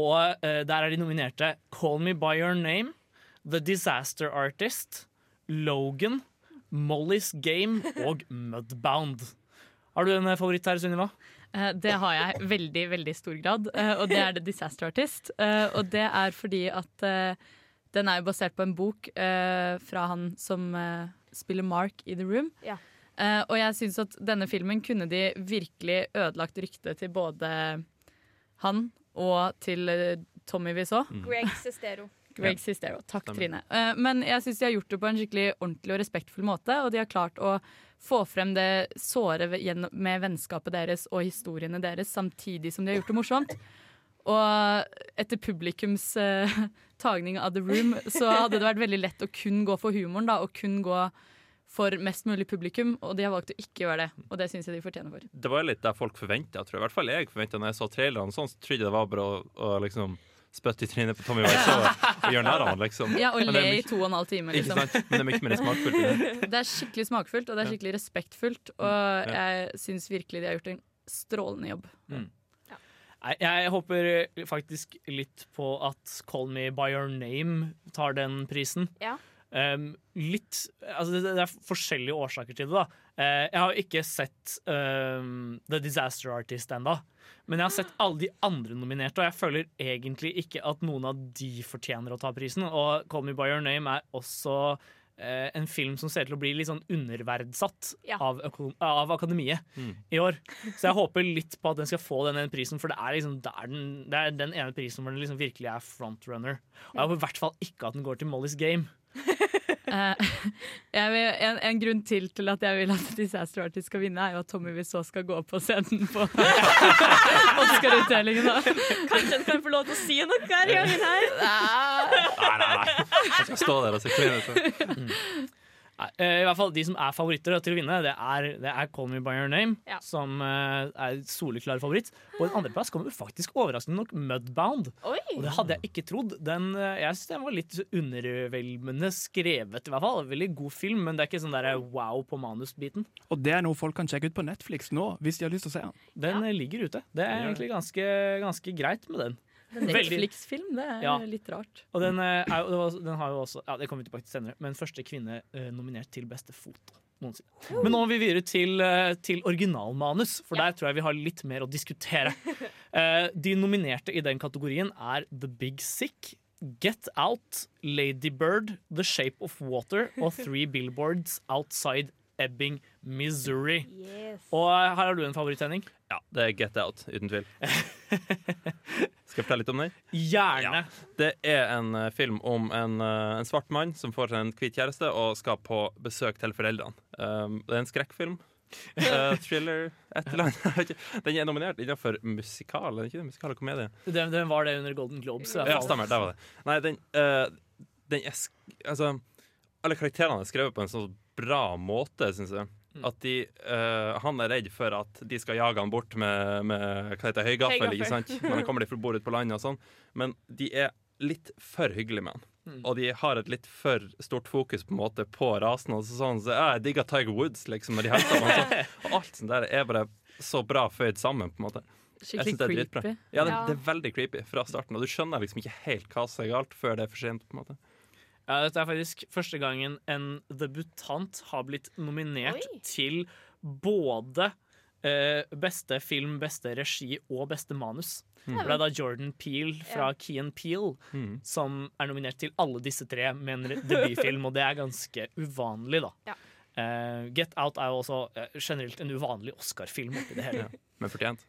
Og uh, der er de nominerte Call Me By Your Name, The Disaster Artist, Logan, Molly's Game og Mudbound. Har du en eh, favoritt her, Sunniva? Eh, Det har jeg veldig, veldig stor grad, eh, og det er The Disaster Artist. Eh, Og det er fordi at den er jo basert på en bok eh, fra han som spiller Mark i The Room. Ja. Eh, Og jeg syns at denne filmen kunne de virkelig ødelagt ryktet til både han og til Tommy vi så. Greg Sestero. Greg Sistero. Takk. Trine. Eh, Men jeg syns de har gjort det på en skikkelig ordentlig og respektfull måte, og de har klart å få frem det såre med vennskapet deres og historiene deres, samtidig som de har gjort det morsomt. Og etter publikums uh, tagning av The Room, så hadde det vært veldig lett å kun gå for humoren, da, og kun gå for mest mulig publikum, og de har valgt å ikke gjøre det. Og det syns jeg de fortjener for. Det var litt det folk forventa, tror jeg. I hvert fall jeg forventa når jeg så trailerne. Sånn, så trodde jeg det var bare å, å liksom spytte i trynet på Tommy Wiseau og, og gjøre narr av ham, liksom. Ja, og le i to og en halv time, Ikke liksom. sant? Men det er mye mer smakfullt. det. Det er skikkelig smakfullt, og det er skikkelig respektfullt. Og jeg syns virkelig de har gjort en strålende jobb. Mm. jeg håper eh, faktisk litt på at Call Me By Your Name tar den prisen. Ja. Um, litt Altså, det, det er forskjellige årsaker til det, da. Eh, jeg har ikke sett um, The Disaster Artist ennå. Men jeg har sett alle de andre nominerte, og jeg føler egentlig ikke at noen av de fortjener å ta prisen. Og Call Me By Your Name er også eh, en film som ser til å bli litt sånn underverdsatt Ja. av, av Akademiet Mm. i år. Så jeg håper litt på at den skal få den ene prisen, for det er, liksom, det er, den, det er den ene prisen hvor den liksom virkelig er frontrunner. Og jeg håper i hvert fall ikke at den går til Molly's Game. Eh, jeg vil, en, en grunn til til at jeg vil at Disaster Artist skal vinne, er jo at Tommy Wiseau skal gå på scenen på Oscar-utdelingen. Kanskje han kan få lov til å si noe her i gangen her? Nei, nei, nei. Jeg skal stå der og se ut. Nei, eh, I hvert fall De som er favoritter til å vinne, det er, det er Call Me By Your Name, Ja. som eh, er soleklar favoritt. På en andreplass kommer faktisk overraskende nok Mudbound. Oi! Og det hadde jeg ikke trodd. Den, eh, jeg synes den var litt undervelmende skrevet, i hvert fall. Veldig god film, men det er ikke sånn der wow på manusbiten. Og det er noe folk kan sjekke ut på Netflix nå, hvis de har lyst til å se den. Den ja. ligger ute. Det er egentlig ganske, ganske greit med den. Veldig- Netflix-film, det er Ja. litt rart. Og den, eh, er, det var- den har jo også Ja, det kommer vi tilbake til senere, men første kvinne eh, nominert til beste foto noensinne. Men nå må vi videre til, eh, til originalmanus, for der tror jeg vi har litt mer å diskutere. Eh, de nominerte i den kategorien er The Big Sick, Get Out, Lady Bird, The Shape of Water og Three Billboards Outside Ebbing, Missouri. Yes. Og her har du en favoritt, Henning. Ja, det er Get Out, uten tvil. Skal jeg fortelle litt om den? Gjerne. Det er en uh, film om en, uh, en svart mann som får seg en hvit kjæreste og skal på besøk til foreldrene. Um, det er en skrekkfilm. Uh, thriller, et eller annet. Den er nominert innenfor musikal, er det ikke det? Musikal og komedie. Den, den var det under Golden Globes. Ja, stemmer. Der var det. Nei, den, den er Altså, alle karakterene er skrevet på en sånn bra måte, syns jeg. Mm. At de, uh, Han er redd for at de skal jage han bort med, med hva heter høygaffel, ikke sant? når han kommer de bor ute på landet og sånn. Men de er litt for hyggelige med han. Mm. Og de har et litt for stort fokus på en måte på rasen. Og sånn, så, jeg digger Tiger Woods, liksom, når de hilser på han. Og alt sånt der er bare så bra føyd sammen, på en måte. Skikkelig det creepy. Ja, det, det er veldig creepy fra starten, og du skjønner liksom ikke helt hva som er galt før det er for sent. på en måte Ja, dette er faktisk første gangen en debutant har blitt nominert til både eh, beste film, beste regi og beste manus. Mm. Det er da Jordan Peel fra Ja. Key and Peel Mm. som er nominert til alle disse tre med en debutfilm, og det er ganske uvanlig, da. Ja. Eh, Get Out er jo også eh, generelt en uvanlig Oscar-film oppi det hele. Ja, men fortjent.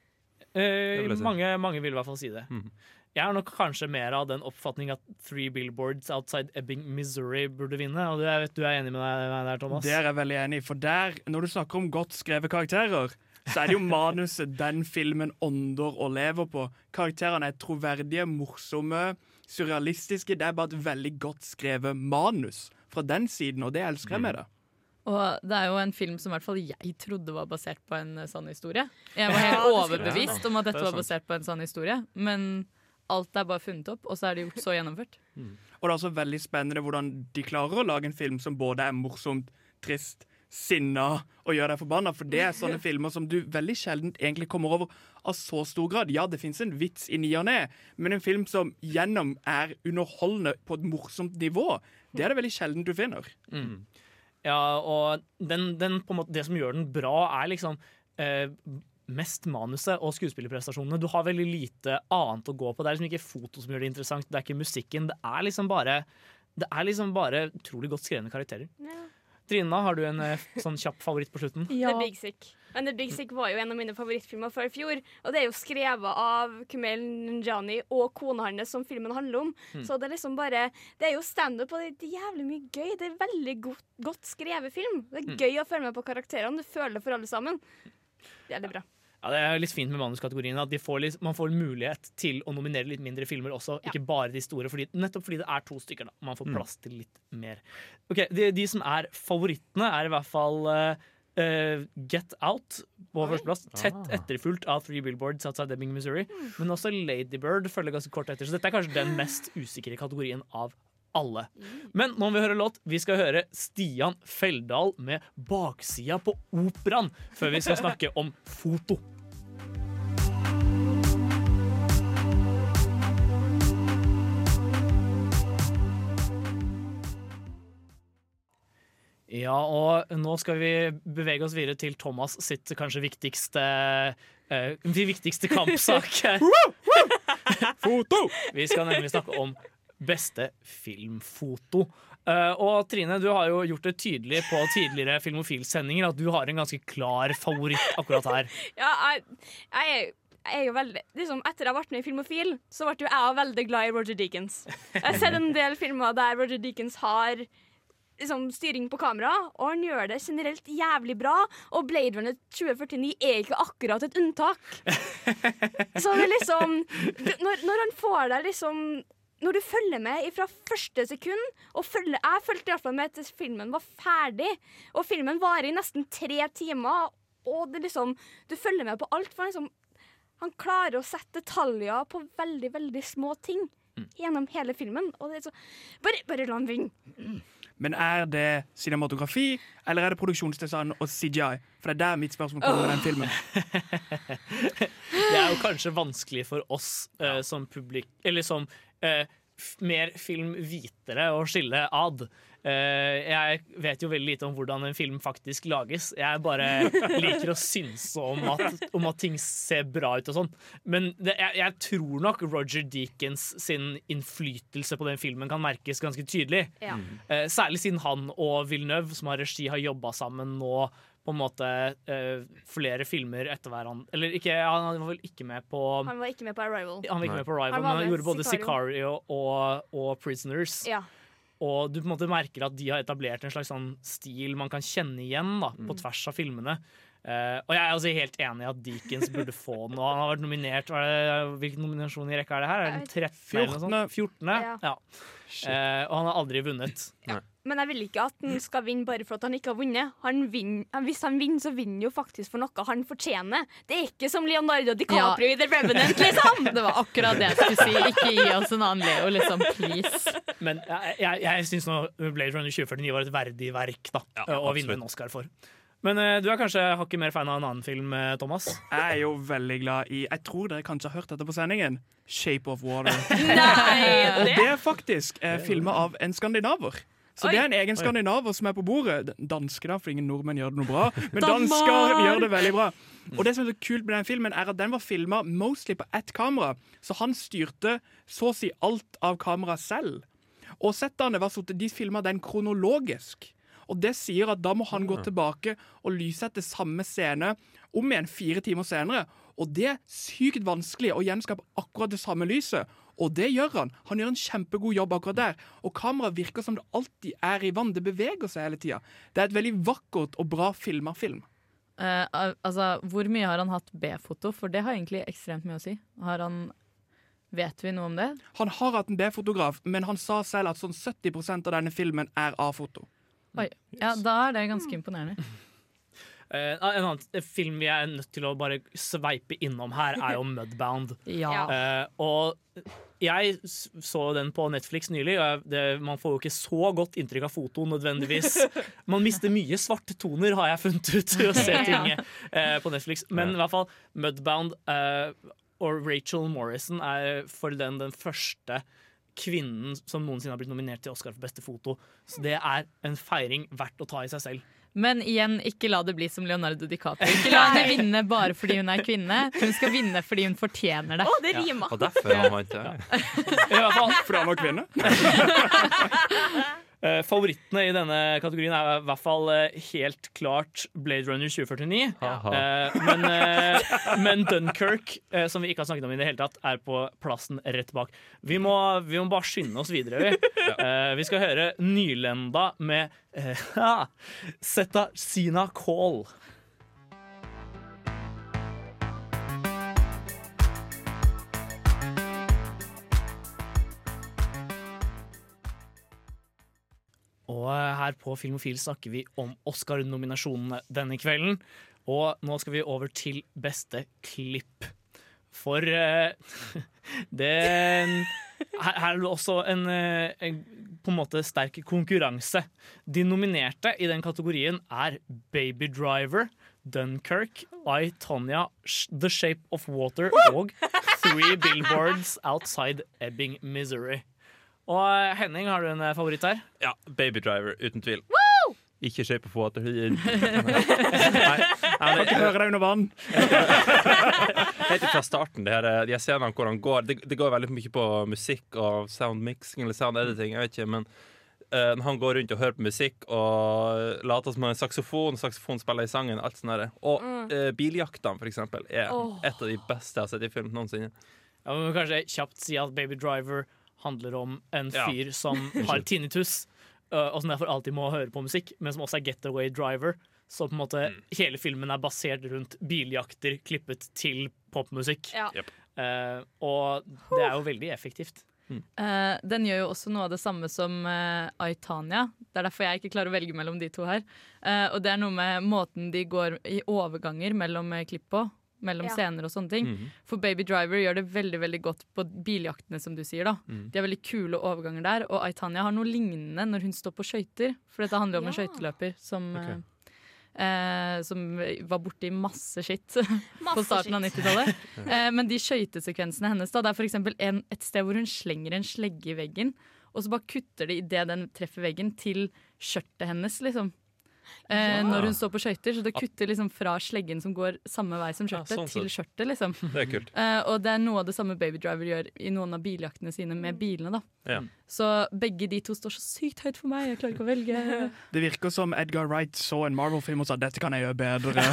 Eh, Det si. mange, mange vil i hvert fall si det. Mhm. Jeg er nok kanskje mer av den oppfatning at Three Billboards Outside Ebbing, Missouri burde vinne. Og jeg vet du er enig med meg der, Thomas? Det er jeg veldig enig i, for der, når du snakker om godt skrevet karakterer, så er det jo manuset den filmen ånder og lever på. Karakterene er troverdige, morsomme, surrealistiske. Det er bare et veldig godt skrevet manus fra den siden, og det elsker jeg med det. Og det er jo en film som i hvert fall jeg trodde var basert på en eh, sann historie. Jeg var helt overbevist om at dette var basert på en sann historie, men alt er bare funnet opp, og så er det gjort så gjennomført. Og det er også veldig spennende hvordan de klarer å lage en film som både er morsomt, trist, sinna og gjør deg forbanna. For det er sånne filmer som du veldig sjelden egentlig kommer over av så stor grad. Ja, det fins en vits i ny og ne, men en film som gjennom er underholdende på et morsomt nivå, det er det veldig sjelden du finner. Mm. Ja, og den, den, på en måte, det som gjør den bra, er liksom eh, mest manuset og skuespillerprestasjonene. Du har veldig lite annet å gå på. Det er liksom ikke foto som gjør det interessant, det er ikke musikken. Det er liksom bare, det er liksom bare utrolig godt skrevne karakterer. Trina, har du en eh, sånn kjapp favoritt på slutten? The Big Sick. Men The Big Sick var jo en av mine favorittfilmer før i fjor. Og det er jo skrevet av Kumel Njani og kona hans, som filmen handler om. Mm. Så det er liksom bare Det er jo standup, og det er jævlig mye gøy. Det er veldig godt, godt skrevet film. Det er Mm. gøy å følge med på karakterene. Du føler det for alle sammen. Det er litt bra. Ja, Det er litt fint med manuskategorien at de får litt, man får mulighet til å nominere litt mindre filmer også, ikke bare de store. Fordi, nettopp fordi det er to stykker. da Man får Mm. plass til litt mer. Ok, De, de som er favorittene, er i hvert fall Uh, eh, Get Out på førsteplass. Tett Ah. etterfulgt av Three Billboards Outside Ebbing, Missouri. Men også Ladybird følger ganske kort etter. Så dette er kanskje den mest usikre kategorien av alle. Men nå må vi høre låt. Vi skal høre Stian Feldal med 'Baksida på operaen' før vi skal snakke om foto. Ja, og nå skal vi bevege oss videre til Thomas sitt kanskje viktigste eh, viktigste kampsak. Foto! Vi skal nemlig snakke om beste filmfoto. Uh, og Trine, du har jo gjort det tydelig på tidligere Filmofil-sendinger at du har en ganske klar favoritt akkurat her. Ja, jeg, er, jo veldig liksom, Etter jeg ble med i Filmofil, så ble jo jeg veldig glad i Roger Deakins. Jeg har sett en del filmer der Roger Deakins har liksom, styring på kamera, og han gjør det generelt jævlig bra. Og Blade Runner 2049 er ikke akkurat et unntak. Så det er liksom når, når han får deg liksom når du følger med fra første sekund og følger, Jeg fulgte i hvert fall med til filmen var ferdig. Og filmen varer i nesten tre timer. Og det liksom, du følger med på alt. For han, liksom, han klarer å sette detaljer på veldig veldig små ting gjennom hele filmen. Og det er så, bare, bare la han vinne. Men er det cinematografi, eller er det produksjonsdesign og CGI? For det er der mitt spørsmål kommer med den filmen. Det er jo kanskje vanskelig for oss eh, som publik Eller som eh, mer filmvitere å skille ad. Uh, jeg vet jo veldig lite om hvordan en film faktisk lages. Jeg bare liker å synse om at, om at ting ser bra ut og sånn. Men det, jeg, jeg tror nok Roger Deakins sin innflytelse på den filmen kan merkes ganske tydelig. Ja. Uh, særlig siden han og Villeneuve, som har regi, har jobba sammen nå på en måte uh, flere filmer etter hverandre. Eller ikke, han var vel ikke med på Han var ikke med på Arrival. han var ikke med på Arrival, Han men han gjorde både Sicario. Sicario og, og Prisoners. Ja. Og du på en måte merker at de har etablert en slags sånn stil man kan kjenne igjen da, på tvers av filmene. Eh, og jeg er altså helt enig i at Deakins burde få den. Og han har vært nominert er det, Hvilken nominasjon i rekka er det her? Er det den 13. eller noe sånt? 14. Ja. Ja. Uh, og han har aldri vunnet. Men jeg vil ikke at han skal vinne bare for at han ikke har vunnet. Han vinner, hvis han vinner, så vinner han jo faktisk for noe han fortjener. Det er ikke som Leonardo DiCaprio i The Revenant, liksom! Det var akkurat det jeg skulle si. Ikke gi oss en annen Leo, liksom. Please. Men jeg, jeg, jeg syns Blade Runner 2049 var et verdig verk da, å absolutt. vinne en Oscar for. Men eh, du er kanskje hakket mer fan av en annen film, eh, Thomas? Jeg er jo veldig glad i Jeg tror dere kanskje har hørt dette på sendingen. Shape of Water. Nei! Og det er faktisk eh, filma av en skandinaver. Så Oi. det er en egen skandinaver som er på bordet. Danske, da, for ingen nordmenn gjør det noe bra. Men dansker gjør det veldig bra. Og det som er så kult med den filmen, er at den var filma mostly på ett kamera. Så han styrte så å si alt av kameraet selv. Og setterne var sånn at de filma den kronologisk. Og det sier at da må han gå tilbake og lyssette samme scene om igjen fire timer senere. Og det er sykt vanskelig å gjenskape akkurat det samme lyset. Og det gjør han. Han gjør en kjempegod jobb akkurat der. Og kameraet virker som det alltid er i vann. Det beveger seg hele tida. Det er et veldig vakkert og bra filma film. Uh, altså, hvor mye har han hatt B-foto? For det har egentlig ekstremt mye å si. Har han Vet vi noe om det? Han har hatt en B-fotograf, men han sa selv at sånn 70% av denne filmen er A-foto. Oi. Ja, da er det ganske imponerende. Uh, en annen film vi er nødt til å bare sveipe innom her, er jo Mudbound. Ja. uh, og jeg så den på Netflix nylig, og det, man får jo ikke så godt inntrykk av foto nødvendigvis. Man mister mye svarte toner, har jeg funnet ut, ved å se ting uh, på Netflix. Men i hvert fall Mudbound eh, og Rachel Morrison er for den den første kvinnen som noensinne har blitt nominert til Oscar for beste foto. Så det er en feiring verdt å ta i seg selv. Men igjen, ikke la det bli som Leonardo DiCaprio. Ikke la henne vinne bare fordi hun er kvinne. Hun skal vinne fordi hun fortjener det. Å, det rimer! Og derfor han vant. Ja. I hvert fall For han var kvinne. Eh, favorittene i denne kategorien er i hvert fall eh, helt klart Blade Runner 2049. Haha. Eh, men, men Dunkerque, som vi ikke har snakket om i det hele tatt, er på plassen rett bak. Vi må, vi må bare skynde oss videre, vi. Vi skal høre Nylenda med Setta Sina Call. Og eh, her på Filmofil snakker vi om Oscar-nominasjonene denne kvelden. Og nå skal vi over til beste klipp. For uh, det her, her er det også en, eh, en på en måte sterk konkurranse. De nominerte i den kategorien er Baby Driver, Dunkerque, I, Tonya, The Shape of Water og Three Billboards Outside Ebbing, Missouri. Og eh, Henning, har du en eh, favoritt her? Ja, Baby Driver, uten tvil. Ikke Shape of Water. Nei, nei, Kan ikke høre deg under vann. Helt fra starten, det her, jeg ser scenene hvor han går det, det går veldig mye på musikk og sound mixing eller sound editing. Jeg vet ikke, men eh, når han går rundt og hører på musikk og later som han er saksofon, saksofon spiller i sangen, alt sånt der. Og uh, biljaktene, for eksempel, er oh. et av de beste jeg har sett i film noensinne. Ja, men kanskje kjapt si at Baby Driver handler om en Ja. fyr som har tinnitus, og som derfor alltid må høre på musikk, men som også er getaway driver. Så på en måte hele filmen er basert rundt biljakter klippet til popmusikk. Ja. Eh, og det er jo veldig effektivt. Eh, den gjør jo også noe av det samme som uh, Aitania. Det er derfor jeg ikke klarer å velge mellom de to her. Eh, og det er noe med måten de går i overganger mellom klipp på. Mellom Ja. scener og sånne ting. Mhm. For Baby Driver gjør det veldig veldig godt på biljaktene, som du sier. da Mm. De har veldig kule overganger der. Og Aitania har noe lignende når hun står på skøyter. For dette handler om en Ja. skøyteløper som okay. eh, som var borti masse skitt på starten av 90-tallet. Eh, men de skøytesekvensene hennes, da, det er for eksempel et sted hvor hun slenger en slegge i veggen. og så bare kutter de idet den treffer veggen, til skjørtet hennes, liksom. Eh, Ja. Når hun står på skøyter. Så det kutter liksom fra sleggen som går samme vei som skjørtet, sånn til sett. skjørtet, liksom. Det er kult. Eh, og det er noe av det samme Baby Driver gjør i noen av biljaktene sine med bilene, da. Ja. Så begge de to står så sykt høyt for meg, jeg klarer ikke å velge. Det virker som Edgar Wright så en Marvel-film og sa 'dette kan jeg gjøre bedre'.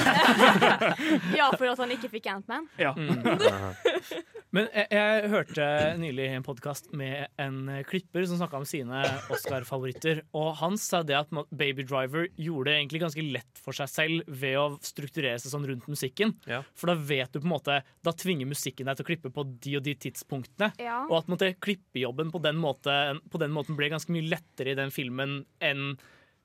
Ja, for at han ikke fikk Ant-Man. Ja. Men jeg, jeg hørte nylig en podkast med en klipper som snakka om sine Oscar-favoritter. Og han sa det at Baby Driver gjorde det egentlig ganske lett for seg selv ved å strukturere seg sånn rundt musikken. Ja. For da vet du på en måte Da tvinger musikken deg til å klippe på de og de tidspunktene. Ja. Og at måte, klippejobben på den, måte, på den måten ble ganske mye lettere i den filmen enn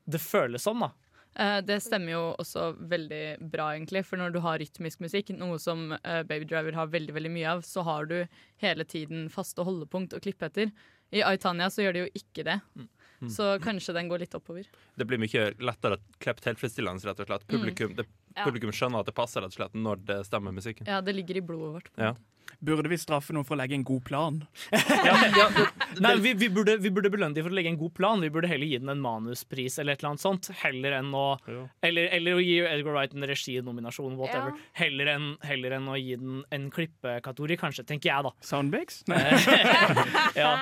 det føles som. da Eh, det stemmer jo også veldig bra, egentlig. For når du har rytmisk musikk, noe som eh, Baby Driver har veldig veldig mye av, så har du hele tiden faste holdepunkt å klippe etter. I Aitania så gjør de jo ikke det. Mm. Så kanskje den går litt oppover. Det blir mye lettere å klippe tilfredsstillende, rett og slett. Publikum, det, publikum skjønner at det passer rett og slett når det stemmer musikken. Ja, det ligger i blodet vårt. Ja. Burde vi straffe noen for å legge en god plan? Nei, vi, vi, burde, vi burde belønne dem for å legge en god plan. Vi burde heller gi den en manuspris eller et eller annet sånt. Heller enn å, eller, eller å gi Edgar Wright en reginominasjon, whatever. Ja. Heller, enn, heller enn å gi den en klippekategori, kanskje, tenker jeg, da. Soundbigs? ja.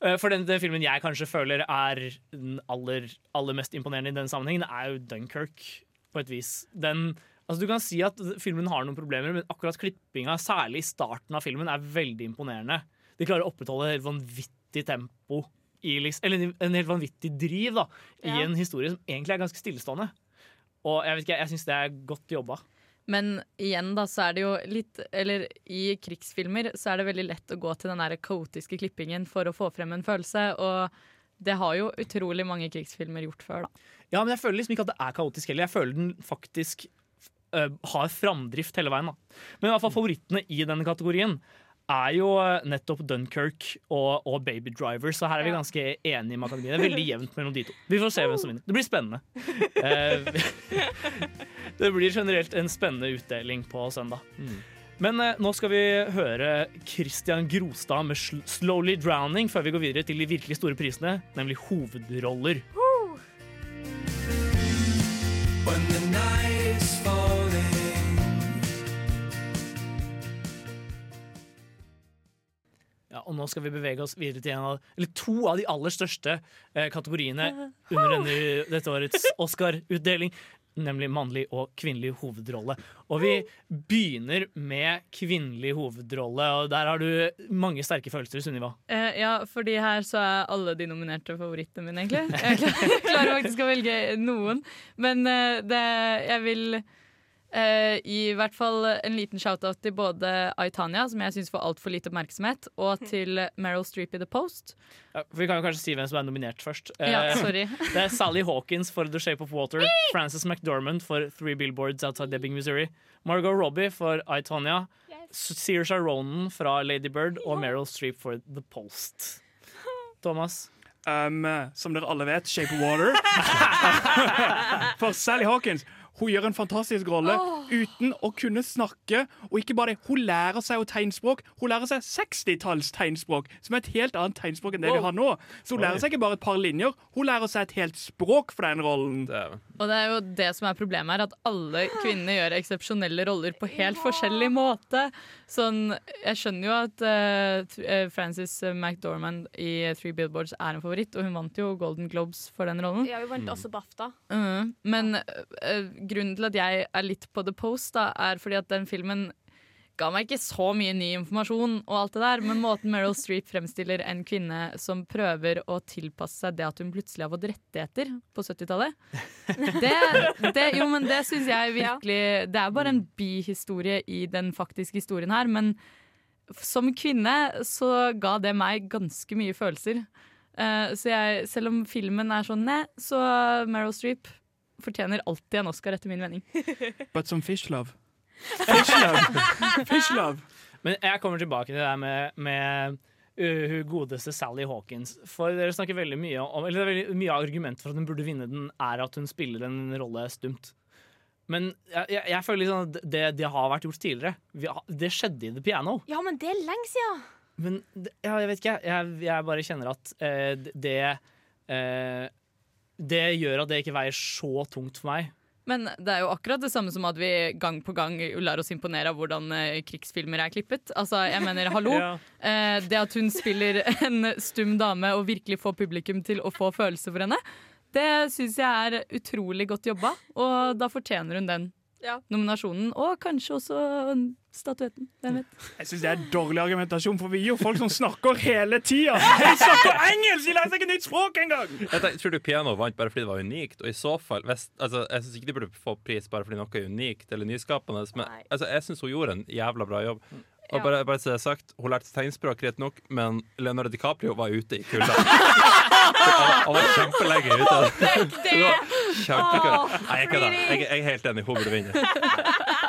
Eh, For den, den filmen jeg kanskje føler er den aller, aller mest imponerende i den sammenhengen, er jo Dunkerque, på et vis. Den, altså du kan si at filmen har noen problemer, men akkurat klippinga, særlig i starten av filmen, er veldig imponerende. De klarer å opprettholde et vanvittig tempo, i, liksom- eller en helt vanvittig driv, da, i Ja. en historie som egentlig er ganske stillestående. Og jeg vet ikke, jeg syns det er godt jobba. Men igjen, da, så er det jo litt Eller i krigsfilmer så er det veldig lett å gå til den der kaotiske klippingen for å få frem en følelse, og det har jo utrolig mange krigsfilmer gjort før, da. Ja, men jeg føler liksom ikke at det er kaotisk heller. Jeg føler den faktisk øh, har framdrift hele veien. Da. Men i hvert fall favorittene i denne kategorien er jo øh, nettopp Dunkerque og, og Baby Driver, så her er vi ganske enige med akademiet. Det er veldig jevnt mellom de to. Vi får se hvem som vinner. Det blir spennende. Eh, det blir generelt en spennende utdeling på søndag. Men eh, nå skal vi høre Christian Grostad med 'Slowly Drowning' før vi går videre til de virkelig store prisene, nemlig hovedroller. When nå skal vi bevege oss videre til en av, eller to av de aller største eh, kategoriene under denne, dette årets Oscar-utdeling, nemlig mannlig og kvinnelig hovedrolle. Og vi begynner med kvinnelig hovedrolle, og der har du mange sterke følelser, Sunniva. Eh, ja, fordi her så er alle de nominerte favorittene mine, egentlig. Jeg klarer faktisk å velge noen. Men eh, det, jeg vil eh, gi i hvert fall en liten shout-out til både Aitania, som jeg syns får altfor lite oppmerksomhet, og til Meryl Streep i The Post. Ja, for vi kan jo kanskje si hvem som er nominert først. Ja, Eh, sorry. Det er Sally Hawkins for The Shape of Water, Frances McDormand for Three Billboards Outside Debbing, Missouri, Margot Robbie for I, yes. Saoirse Ronan fra Lady Bird og Meryl Streep for The Post. Thomas? Um, som dere alle vet, Shape of Water. For Sally Hawkins hun gjør en fantastisk rolle uten å kunne snakke. Og ikke bare det, hun lærer seg jo tegnspråk. Hun lærer seg 60-talls tegnspråk, som er et helt annet tegnspråk enn det vi har nå. Så hun Oi. lærer seg ikke bare et par linjer, hun lærer seg et helt språk for den rollen. Og det er jo det som er problemet her, at alle kvinner gjør eksepsjonelle roller på helt forskjellig måte. Sånn, jeg skjønner jo at uh, eh, Frances McDormand i Three Billboards er en favoritt, og hun vant jo Golden Globes for den rollen. Ja, hun vant også BAFTA. Mm, men uh, grunnen til at jeg er litt på The Post, da, er fordi at den filmen ga meg ikke så mye ny informasjon, og alt det der, men måten Meryl Streep fremstiller en kvinne som prøver å tilpasse seg det at hun plutselig har fått rettigheter på 70-tallet det, det, Jo, men det syns jeg virkelig Det er bare en bihistorie i den faktiske historien her, men som kvinne så ga det meg ganske mye følelser. Uh, så jeg, selv om filmen er sånn ne, så Meryl Streep fortjener alltid en Oscar, etter min mening. But some fish love. Fish love. Fish love. Men jeg kommer tilbake til det der med, med hun godeste Sally Hawkins. For dere snakker veldig mye om Eller det er veldig mye argument for at hun burde vinne den, er at hun spiller en rolle stumt. Men jeg, jeg, jeg føler liksom at det, det har vært gjort tidligere. Vi har, det skjedde i The Piano. Ja, men det er lenge siden. Men ja, jeg vet ikke, jeg, jeg bare kjenner at eh, det eh, Det gjør at det ikke veier så tungt for meg. Men det er jo akkurat det samme som at vi gang på gang lar oss imponere av hvordan eh, krigsfilmer er klippet. Altså, jeg mener, hallo. Ja. Eh, det at hun spiller en stum dame og virkelig får publikum til å få følelser for henne, det syns jeg er utrolig godt jobba, og da fortjener hun den Ja. nominasjonen. Og kanskje også statuetten. Hvem vet. Jeg synes det er dårlig argumentasjon, for vi er jo folk som snakker hele tida. De snakker engelsk! De lærer seg ikke nytt språk engang! Jeg tror du piano vant bare fordi det var unikt? Og i så fall, vest, altså, Jeg syns ikke de burde få pris bare fordi noe er unikt eller nyskapende. Men altså, jeg syns hun gjorde en jævla bra jobb. Og Ja. bare, bare så det er sagt, Hun lærte tegnspråk greit nok, men Leonardo DiCaprio var ute i kulda. Han han var kjempelenge ute. Det kjempekult. Nei, jeg kødder. Jeg, jeg er helt enig. Hun burde vinne.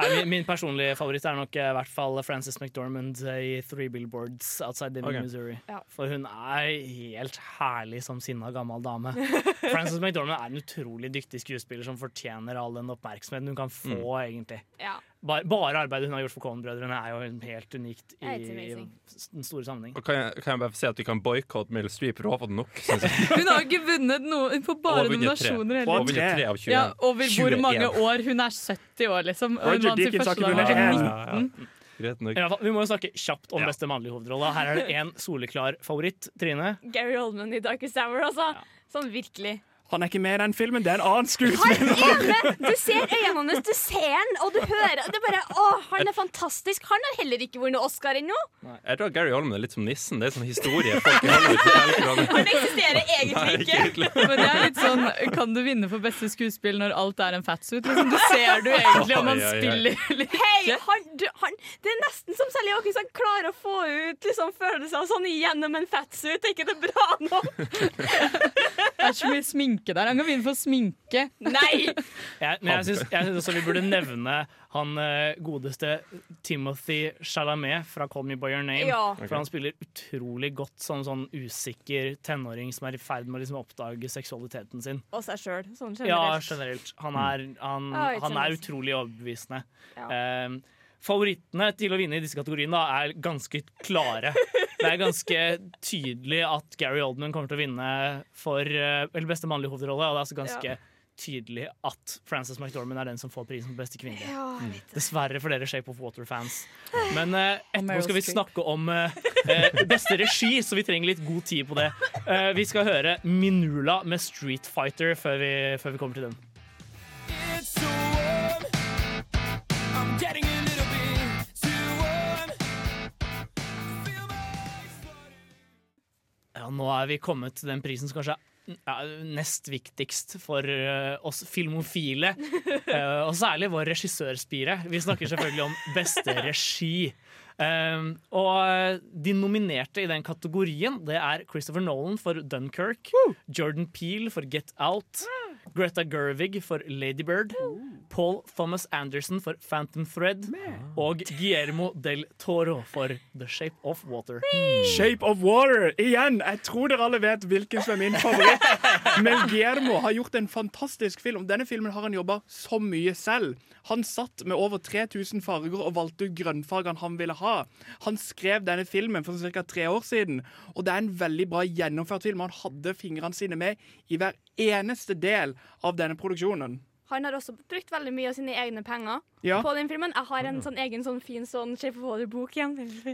Nei, min, min personlige favoritt er nok eh, i hvert fall Frances McDormand i Three Billboards Outside Living okay. Missouri. Ja. For hun er helt herlig som sinna gammel dame. Frances McDormand er en utrolig dyktig skuespiller som fortjener all den oppmerksomheten hun kan få. egentlig Ja. Bare, bare arbeidet hun har gjort for Cohen-brødrene, er jo helt unikt i, i den store sammenheng. Og kan jeg, kan jeg bare si at vi kan boikotte Meryl Streep, for hun har fått nok. Hun har ikke vunnet noe, hun får bare nominasjoner. 21. Ja, over hvor 21. mange år? Hun er 70 år, liksom. Roger Deakins har ikke vunnet Hun Ja, var 19. Greit nok. I fall, vi må jo snakke kjapt om Ja. beste mannlige hovedrolle. Her er det én soleklar favoritt. Trine? Gary Oldman i Darkest Hour, altså. Sånn virkelig. Han er ikke med i den filmen, det er en annen Han skuespiller. er! Du ser øynene hans, du ser han, og du hører Det er bare, å, Han er fantastisk. Han har heller ikke vunnet Oscar ennå. Jeg tror Gary Oldman er litt som nissen. Det er sånn historie folk i Hollywood forteller. Han eksisterer egentlig ikke ikke. Men det er litt sånn, Kan du vinne for beste skuespill når alt er en fatsuit? Liksom, du ser du egentlig om han spiller litt. Hei, han, du, han, det er nesten som Sally Åkesson klarer å få ut liksom, følelser sånn gjennom en fatsuit. Er ikke det bra nå? Det er så mye sminke der. Han kan begynne å få sminke. Nei! Jeg, men jeg syns, jeg syns også vi burde nevne han eh, godeste Timothy Chalamet fra Call Me By Your Name. Ja. For han spiller utrolig godt som sånn usikker tenåring som er i ferd med å liksom oppdage seksualiteten sin. Og seg sjøl, sånn Ja, generelt. generelt. Han er, han, han er utrolig overbevisende. Ja. Eh, favorittene til å vinne i disse kategoriene da, er ganske klare. Det er ganske tydelig at Gary Oldman kommer til å vinne for eh, eller beste mannlige hovedrolle, og det er altså ganske Ja. tydelig at Frances McDormand er den som får prisen for beste kvinne. Ja. Dessverre for dere Shape of Water-fans. Men uh, etterpå skal vi snakke om eh, beste regi, så vi trenger litt god tid på det. Uh, vi skal høre Minula med Street Fighter før vi, før vi kommer til den. Nå er vi kommet til den prisen som kanskje er nest viktigst for eh, oss filmofile. Eh, og særlig vår regissørspire. Vi snakker selvfølgelig om beste regi. Um, og eh, de nominerte i den kategorien Det er Christopher Nolan for Dunkerque, Jordan Peel for Get Out, Greta Gervig for Ladybird, Paul Thomas Anderson for Phantom Thread og Guillermo del Toro for The Shape of Water. Shape of Water. Igjen, jeg tror dere alle vet hvilken som er min favoritt. Men Guillermo har gjort en fantastisk film. Denne filmen har han jobba så mye selv. Han satt med over 3000 farger og valgte ut grønnfargene han ville ha. Han skrev denne filmen for ca. tre år siden, og det er en veldig bra gjennomført film. Han hadde fingrene sine med i hver eneste del av denne produksjonen. Han har også brukt veldig mye av sine egne penger Ja. på den filmen. Jeg har en sånn egen sånn fin sånn Shape of Water-bok igjen.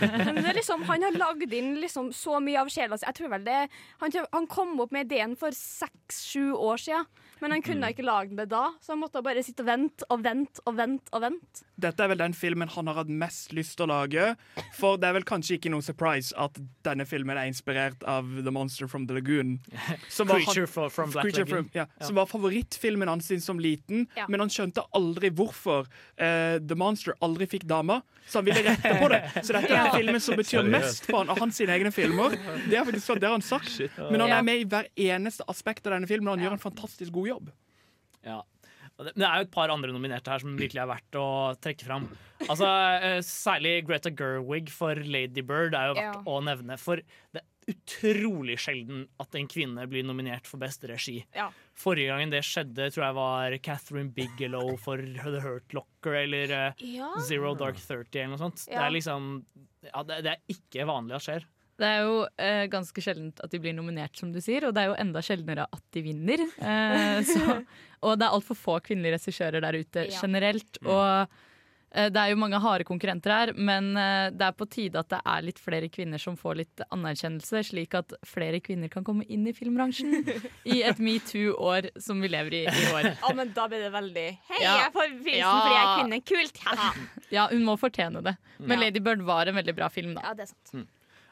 Men det er liksom, han har lagd inn liksom så mye av sjela si. Jeg tror vel det Han, han kom opp med ideen for seks-sju år siden, men han kunne ikke lage det da. Så han måtte bare sitte og vente og vente og vente. og vente. Dette er vel den filmen han har hatt mest lyst til å lage. For det er vel kanskje ikke noe surprise at denne filmen er inspirert av The Monster from the Lagoon. Som var han- Creature from, Black Creature Lagoon. from, ja, Ja. Som var favorittfilmen hans som liten, Ja. men han skjønte aldri hvorfor eh, The Monster aldri fikk dama. Så han ville rette på det. Så dette er Ja. filmen som betyr Seriøst. mest for han av hans sine egne filmer. Det er faktisk det har han sagt. Men han er med i hver eneste aspekt av denne filmen, og han gjør en fantastisk god jobb. Ja. Det er jo et par andre nominerte her som virkelig er verdt å trekke fram. Altså, eh, Særlig Greta Gerwig for Lady Bird er jo verdt Ja. å nevne. For det utrolig sjelden at en kvinne blir nominert for beste regi. Ja. Forrige gangen det skjedde, tror jeg var Catherine Bigelow for The Hurt Locker eller eh, Ja. Zero Dark Thirty eller noe sånt. Det er liksom ja, det, det er ikke vanlig at skjer. Det er jo eh, ganske sjeldent at de blir nominert, som du sier, og det er jo enda sjeldnere at de vinner. Eh, så, og det er altfor få kvinnelige regissører der ute Ja. generelt. Og eh, det er jo mange harde konkurrenter her, men eh, det er på tide at det er litt flere kvinner som får litt anerkjennelse, slik at flere kvinner kan komme inn i filmbransjen i et metoo-år som vi lever i i år. Ja, men da blir det veldig Hei, Ja. jeg får prisen Ja. fordi jeg er kvinne. Kult! haha. Ja, hun må fortjene det. Men Ja. Lady Bird var en veldig bra film, da. Ja, det er sant.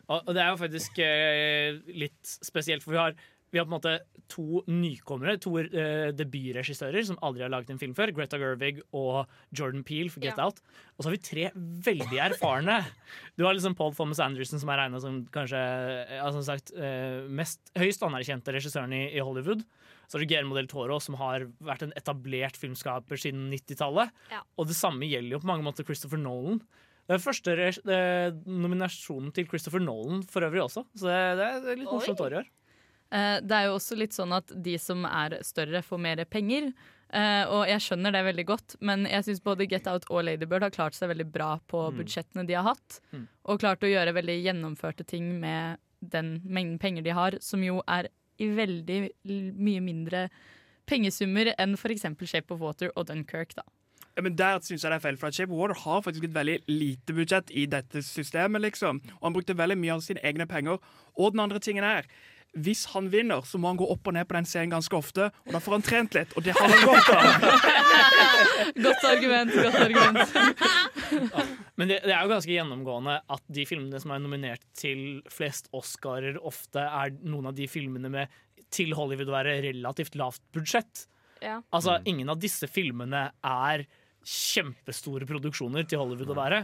Og, og det er jo faktisk eh, litt spesielt, for vi har, vi har på en måte to nykommere, to uh, debutregissører som aldri har laget en film før. Greta Gervig og Jordan Peele for Get Ja. Out. Og så har vi tre veldig erfarne. Du har liksom Paul Thomas Anderson, som er regna som kanskje eh, ja, som sagt, uh, mest høyst anerkjente regissøren i, i Hollywood. Så har du Guillermo del Toro, som har vært en etablert filmskaper siden 90-tallet. Ja. Og det samme gjelder jo på mange måter Christopher Nolan. Er første nominasjonen til Christopher Nolan for øvrig også, så det, det er litt morsomt år i år. Eh, Det er jo også litt sånn at de som er større, får mer penger. Eh, og jeg skjønner det veldig godt, men jeg syns både Get Out og Ladybird har klart seg veldig bra på budsjettene de har hatt. Mm. Og klart å gjøre veldig gjennomførte ting med den mengden penger de har, som jo er i veldig mye mindre pengesummer enn f.eks. Shape of Water og Dunkerque. da. Ja, men Der syns jeg det er feil, for at Shape of Water har faktisk et veldig lite budsjett i dette systemet. liksom. Og Han brukte veldig mye av sine egne penger. Og den andre tingen er hvis han vinner, så må han gå opp og ned på den scenen ganske ofte. Og da får han trent litt, og det har han godt av. Godt argument, godt argument. Men det, det er jo ganske gjennomgående at de filmene som er nominert til flest Oscarer, ofte er noen av de filmene med til Hollywood å være relativt lavt budsjett. Ja. Altså, Ingen av disse filmene er kjempestore produksjoner til Hollywood å være.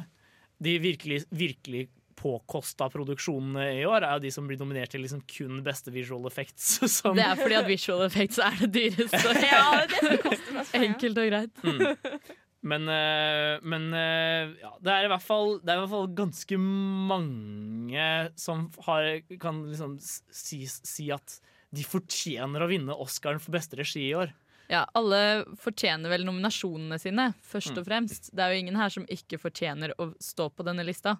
De virkelig, virkelig påkosta produksjonene i år er jo de som blir nominert til liksom kun beste visual effects. Som, Det er fordi at visual effects er det dyreste. Ja, det er det mest. Enkelt og greit. Mm. Men, eh, men eh, ja, det, er fall, det er i hvert fall ganske mange som har, kan liksom si, si at de fortjener å vinne Oscaren for beste regi i år. Ja, alle fortjener vel nominasjonene sine, først Mm. og fremst. Det er jo ingen her som ikke fortjener å stå på denne lista.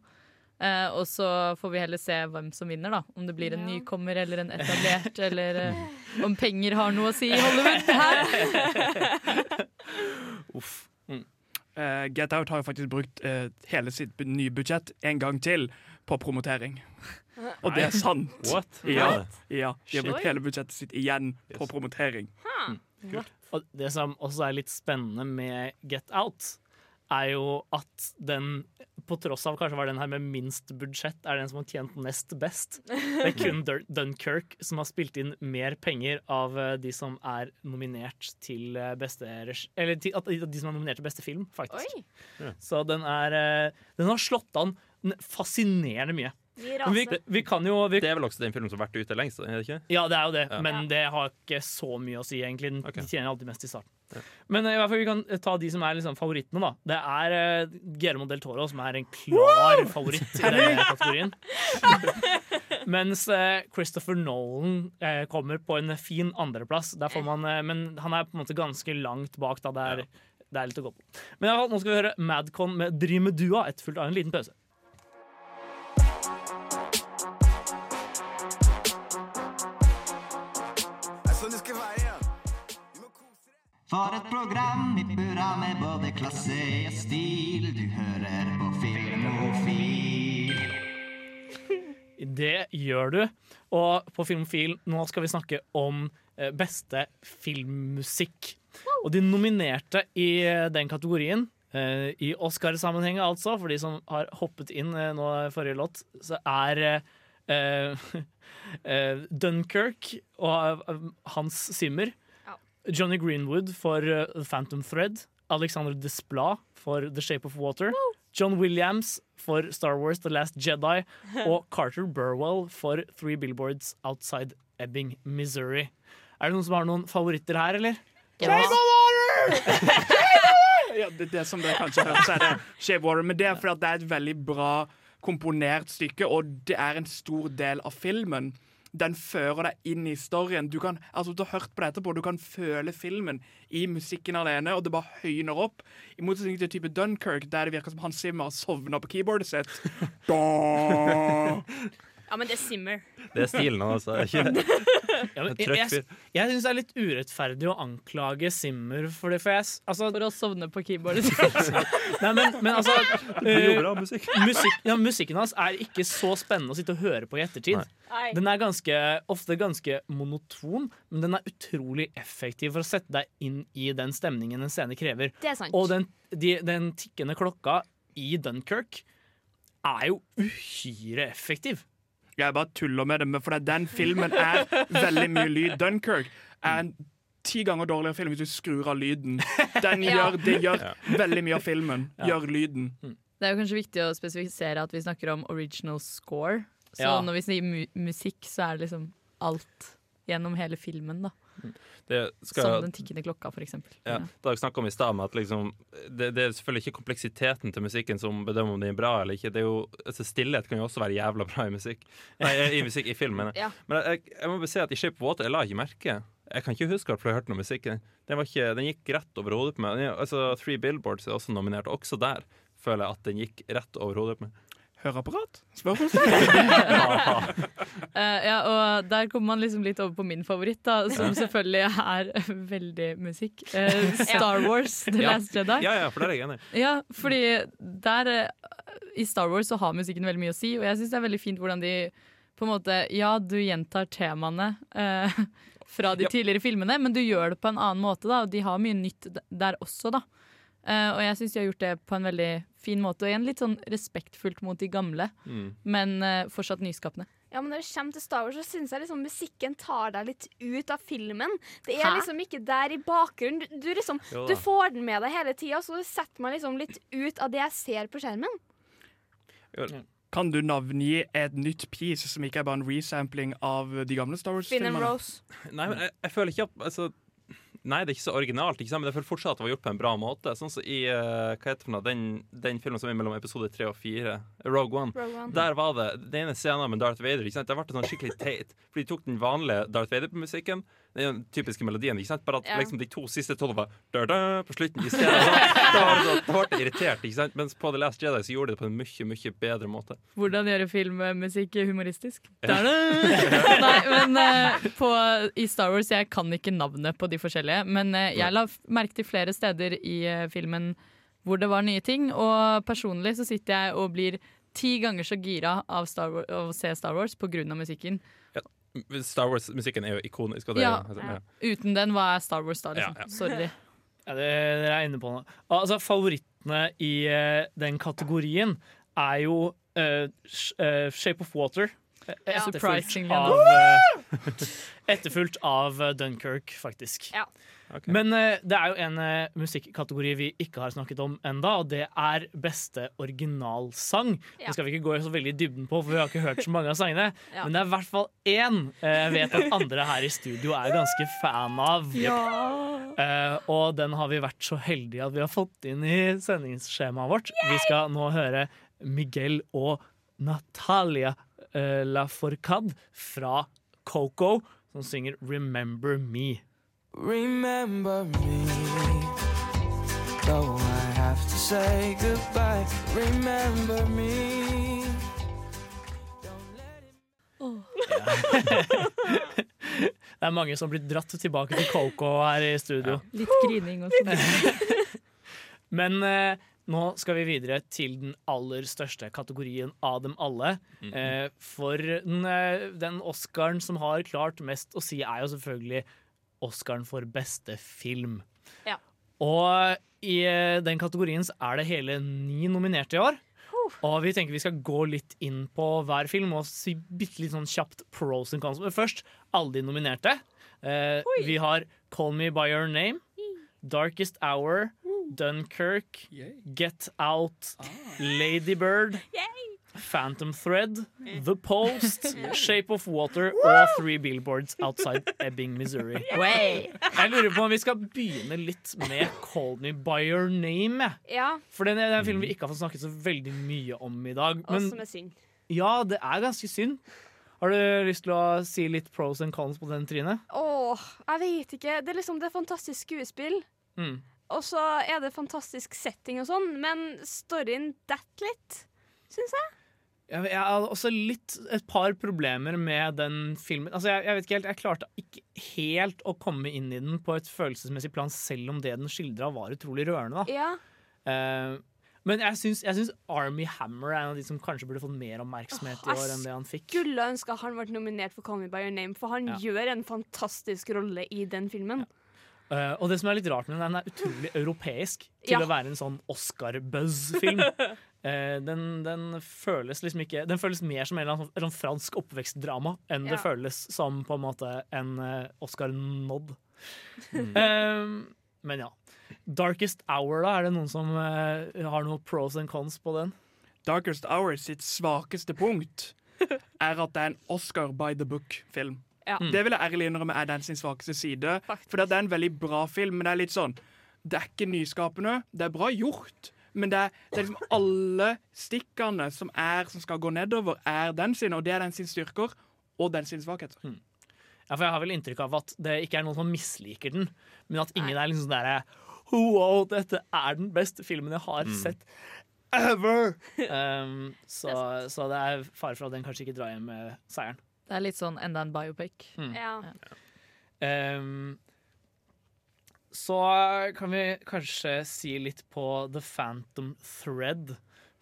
Eh, og så får vi heller se hvem som vinner, da. Om det blir en Ja. nykommer eller en etablert, eller eh, om penger har noe å si i Hollywood. Her. Uff. Mm. Eh, Get Out har jo faktisk brukt hele sitt nye budsjett en gang til på promotering. Og det er sant. What? Ja, ja, De har brukt hele budsjettet sitt igjen på promotering. Og det som også er litt spennende med Get Out, er jo at den, på tross av kanskje var den her med minst budsjett, er den som har tjent nest best. Det er kun Dunkerque Dunkirk som har spilt inn mer penger av eh, de som er nominert til eh, beste. Eller til, de som er nominert til beste film, faktisk. Oi, Så den er eh, Den har slått an fascinerende mye. Vi vi, kan jo vi, Det er vel også den filmen som har vært ute lengst? er det ikke? ja, det er jo det, Ja. men det har ikke så mye å si, egentlig. Den- okay. De tjener alltid mest i starten. Men eh, i hvert fall vi kan eh, ta de som er liksom favorittene, da. Det er uh, Guillermo del Toro som er en klar favoritt i denne kategorien. Mens uh, Christopher Nolan uh, kommer på en fin andreplass. Der får man, uh, men han er på en måte ganske langt bak. Da. Det, er, det er litt å gå på. Men i hvert fall, nå skal vi høre Madcon med Drymedua etterfulgt av en liten pause. For et program i burra med både klasse og stil. Du hører på Filmofil. Det gjør du. Og på Filmofil nå skal vi snakke om eh, beste filmmusikk. Og de nominerte i eh, den kategorien, eh, i Oscar-sammenheng altså, for de som har hoppet inn nå forrige låt, så er Dunkirk og Hans Zimmer. Johnny Greenwood for eh, The Phantom Thread. Alexander Desplat for The Shape of Water. John Williams for Star Wars The Last Jedi. Og Carter Burwell for Three Billboards Outside Ebbing, Missouri. Er det noen som har noen favoritter her, eller? Ja. Ja, det, det som dere kanskje hører, så er det Shape Water. Men det er fordi at det er et veldig bra komponert stykke, og det er en stor del av filmen. Den fører deg inn i storyen. Du kan, altså du har hørt på det etterpå, du kan føle filmen i musikken alene, og det bare høyner opp. I motsetning til type Dunkerque, der det virker som Hans Zimmer sovner på keyboardet sitt. Da. Ja, men det er Simmer. Det er stilen hans. altså. Ikke- Ja, men jeg jeg, jeg syns det er litt urettferdig å anklage Simmer for det. For, jeg, altså, For å sovne på keyboardet. Nei, men, men altså bra musikk. musikk, ja, Musikken hans er ikke så spennende å sitte og høre på i ettertid. Nei. Den er ganske, ofte ganske monoton, men den er utrolig effektiv for å sette deg inn i den stemningen en scene krever. Det er sant. Og den, de, den tikkende klokka i Dunkerque er jo uhyre effektiv. Jeg bare tuller med det, men for den filmen er veldig mye lyd. Dunkirk er en ti ganger dårligere film hvis du skrur av lyden. Den Ja. gjør, det gjør veldig mye av filmen. Gjør lyden. Det er jo kanskje viktig å spesifisere at vi snakker om original score. Så Ja. når vi sier mu musikk, så er det liksom alt gjennom hele filmen, da. Det skal, Som den tikkende klokka, eksempel. Ja, det har jeg om i stad, at liksom, det, det er selvfølgelig ikke kompleksiteten til musikken som bedømmer om den er bra eller ikke. Det er jo, altså Stillhet kan jo også være jævla bra i musikk. Nei, i musikk, i film, mener jeg. Ja. Men jeg, jeg må bare si at i Shape of Water jeg la ikke merke. Jeg kan ikke huske at jeg hørte noe musikk. Den, var ikke, den gikk rett over hodet på meg. Den, altså, Three Billboards er også nominert. Også der føler jeg at den gikk rett over hodet på meg. Høreapparat? Spørsmålstegn? uh, ja, og der kommer man liksom litt over på min favoritt, da, som selvfølgelig er veldig musikk. Uh, Star Wars, The Ja. Last Jedi. Ja, ja, for der er jeg enig. Ja, fordi der uh, I Star Wars så har musikken veldig mye å si, og jeg syns det er veldig fint hvordan de på en måte Ja, du gjentar temaene Uh, fra de Ja. tidligere filmene, men du gjør det på en annen måte, da, og de har mye nytt der også, da. Uh, og jeg syns de har gjort det på en veldig fin måte, og igjen litt sånn respektfullt mot de gamle, Mm. men uh, fortsatt nyskapende. Ja, men Når det kommer til Star Wars, så syns jeg liksom musikken tar deg litt ut av filmen. Det er Hæ? liksom ikke der i bakgrunnen. Du, du, liksom, du får den med deg hele tida, så setter man liksom litt ut av det jeg ser på skjermen. Kan du navngi et nytt piece som ikke er bare en resampling av de gamle Star Wars-filmene? Finn and Rose. Nei, men jeg, jeg føler ikke at altså, Nei, det er ikke så originalt, ikke sant? men jeg føler fortsatt at det var gjort på en bra måte. Sånn som i uh, hva heter det? Den, den filmen som er mellom episode tre og fire, Rogue One. Rogue One. Der var det den ene scenen med Darth Vader. Ikke sant? Det ble sånn skikkelig teit. For de tok den vanlige Darth Vader-musikken, den typiske melodien, ikke sant? bare at Ja. liksom, de to siste tolv var da, på slutten. I stedet, da, da, sånn- da ble det irritert. Ikke sant? Mens på The Last Jedi så gjorde de det på en mye mye bedre måte. Hvordan gjøre filmmusikk humoristisk? Ja. Nei, men uh, på, i Star Wars Jeg kan ikke navnet på de forskjellige, men uh, jeg la merke til flere steder i uh, filmen hvor det var nye ting. Og personlig så sitter jeg og blir ti ganger så gira av, Star Wars, av å se Star Wars pga. musikken. Star Wars-musikken er jo ikonisk. Og det, Ja. altså, ja. Uten den, hva er Star Wars da? Liksom? Ja, ja. Sorry. Ja, det dere er inne på noe. Altså, favorittene i uh, den kategorien er jo uh, Sh- eh, Shape of Water. Etterfulgt av, etterfulgt av Dunkirk, faktisk. Ja. Ok. Men uh, det er jo en uh, musikkategori vi ikke har snakket om enda, og det er beste originalsang. Ja. Det skal vi ikke gå så veldig i dybden på, for vi har ikke hørt så mange av sangene. Ja. Men det er i hvert fall én jeg jeg vet at andre her i studio er ganske fan av. Eh, og den har vi vært så heldige at vi har fått inn i sendingsskjemaet vårt. Vi skal nå høre Miguel og Natalia uh, Laforcade fra Coco, som synger 'Remember Me'. Remember me, though I have to say goodbye. Remember me. Det er mange som blir dratt tilbake til Coco her i studio. Litt grining og sånn. Men eh, nå skal vi videre til den aller største kategorien av dem alle. Eh, for den, eh, den Oscaren som har klart mest å si, er jo selvfølgelig Oscaren for beste film. Ja. Og i eh, den kategorien så er det hele ni nominerte i år. Og vi tenker vi skal gå litt inn på hver film og si bitte litt sånn kjapt pros and cons. Men først alle de nominerte. Eh, vi har Call Me By Your Name, Darkest Hour, Dunkirk, Get Out, Lady Bird, Phantom Thread, The Post, Shape of Water og Three Billboards Outside Ebbing, Missouri. Jeg lurer på om vi skal begynne litt med Call Me By Your Name. Ja, For det er en film vi ikke har fått snakket så veldig mye om i dag. og Men som er synd. ja, det er ganske synd. Har du lyst til å si litt pros and cons på den, Trine? Åh, jeg vet ikke. Det er liksom det er fantastisk skuespill. Mm. Og så er det fantastisk setting og sånn, men storyen detter litt, syns jeg. Jeg, jeg har også litt et par problemer med den filmen. Altså, jeg, jeg vet ikke helt, jeg klarte ikke helt å komme inn i den på et følelsesmessig plan, selv om det den skildra, var utrolig rørende. Da. Ja. Uh, men jeg syns, Army Hammer er en av de som kanskje burde fått mer oppmerksomhet i år enn det han fikk. Jeg Skulle ønske han ble nominert for Call Me By Your Name, for han Ja. gjør en fantastisk rolle i den filmen. Eh, og det som er litt rart med den, den er utrolig europeisk til Ja. å være en sånn Oscar-buzz-film. uh, den, den føles liksom ikke Den føles mer som en eller annen sånn- sånn fransk oppvekstdrama enn det føles som på en måte en eh, Oscar-nod. Mm. Uh, men ja. Darkest Hour, da? Er det noen som har noen pros and cons på den? Darkest Hour sitt svakeste punkt er at det er en Oscar by the book-film. Ja. Mm. Det vil jeg ærlig innrømme er den sin svakeste side. For det er en veldig bra film, men det er litt sånn Det er ikke nyskapende. Det er bra gjort, men det er, det er liksom alle stikkene som, er, som skal gå nedover, er den sin, og det er den sin styrker og den sin svakheter. Ja, for Jeg har vel inntrykk av at det ikke er noen som misliker den, men at ingen er liksom sånn derre Wow, dette er den beste filmen jeg har Mm. sett ever! Um, så, så det er fare for at den kanskje ikke drar hjem med seieren. Det er litt sånn enda en biopic. Mm. Ja. Um, så kan vi kanskje si litt på The Phantom Thread.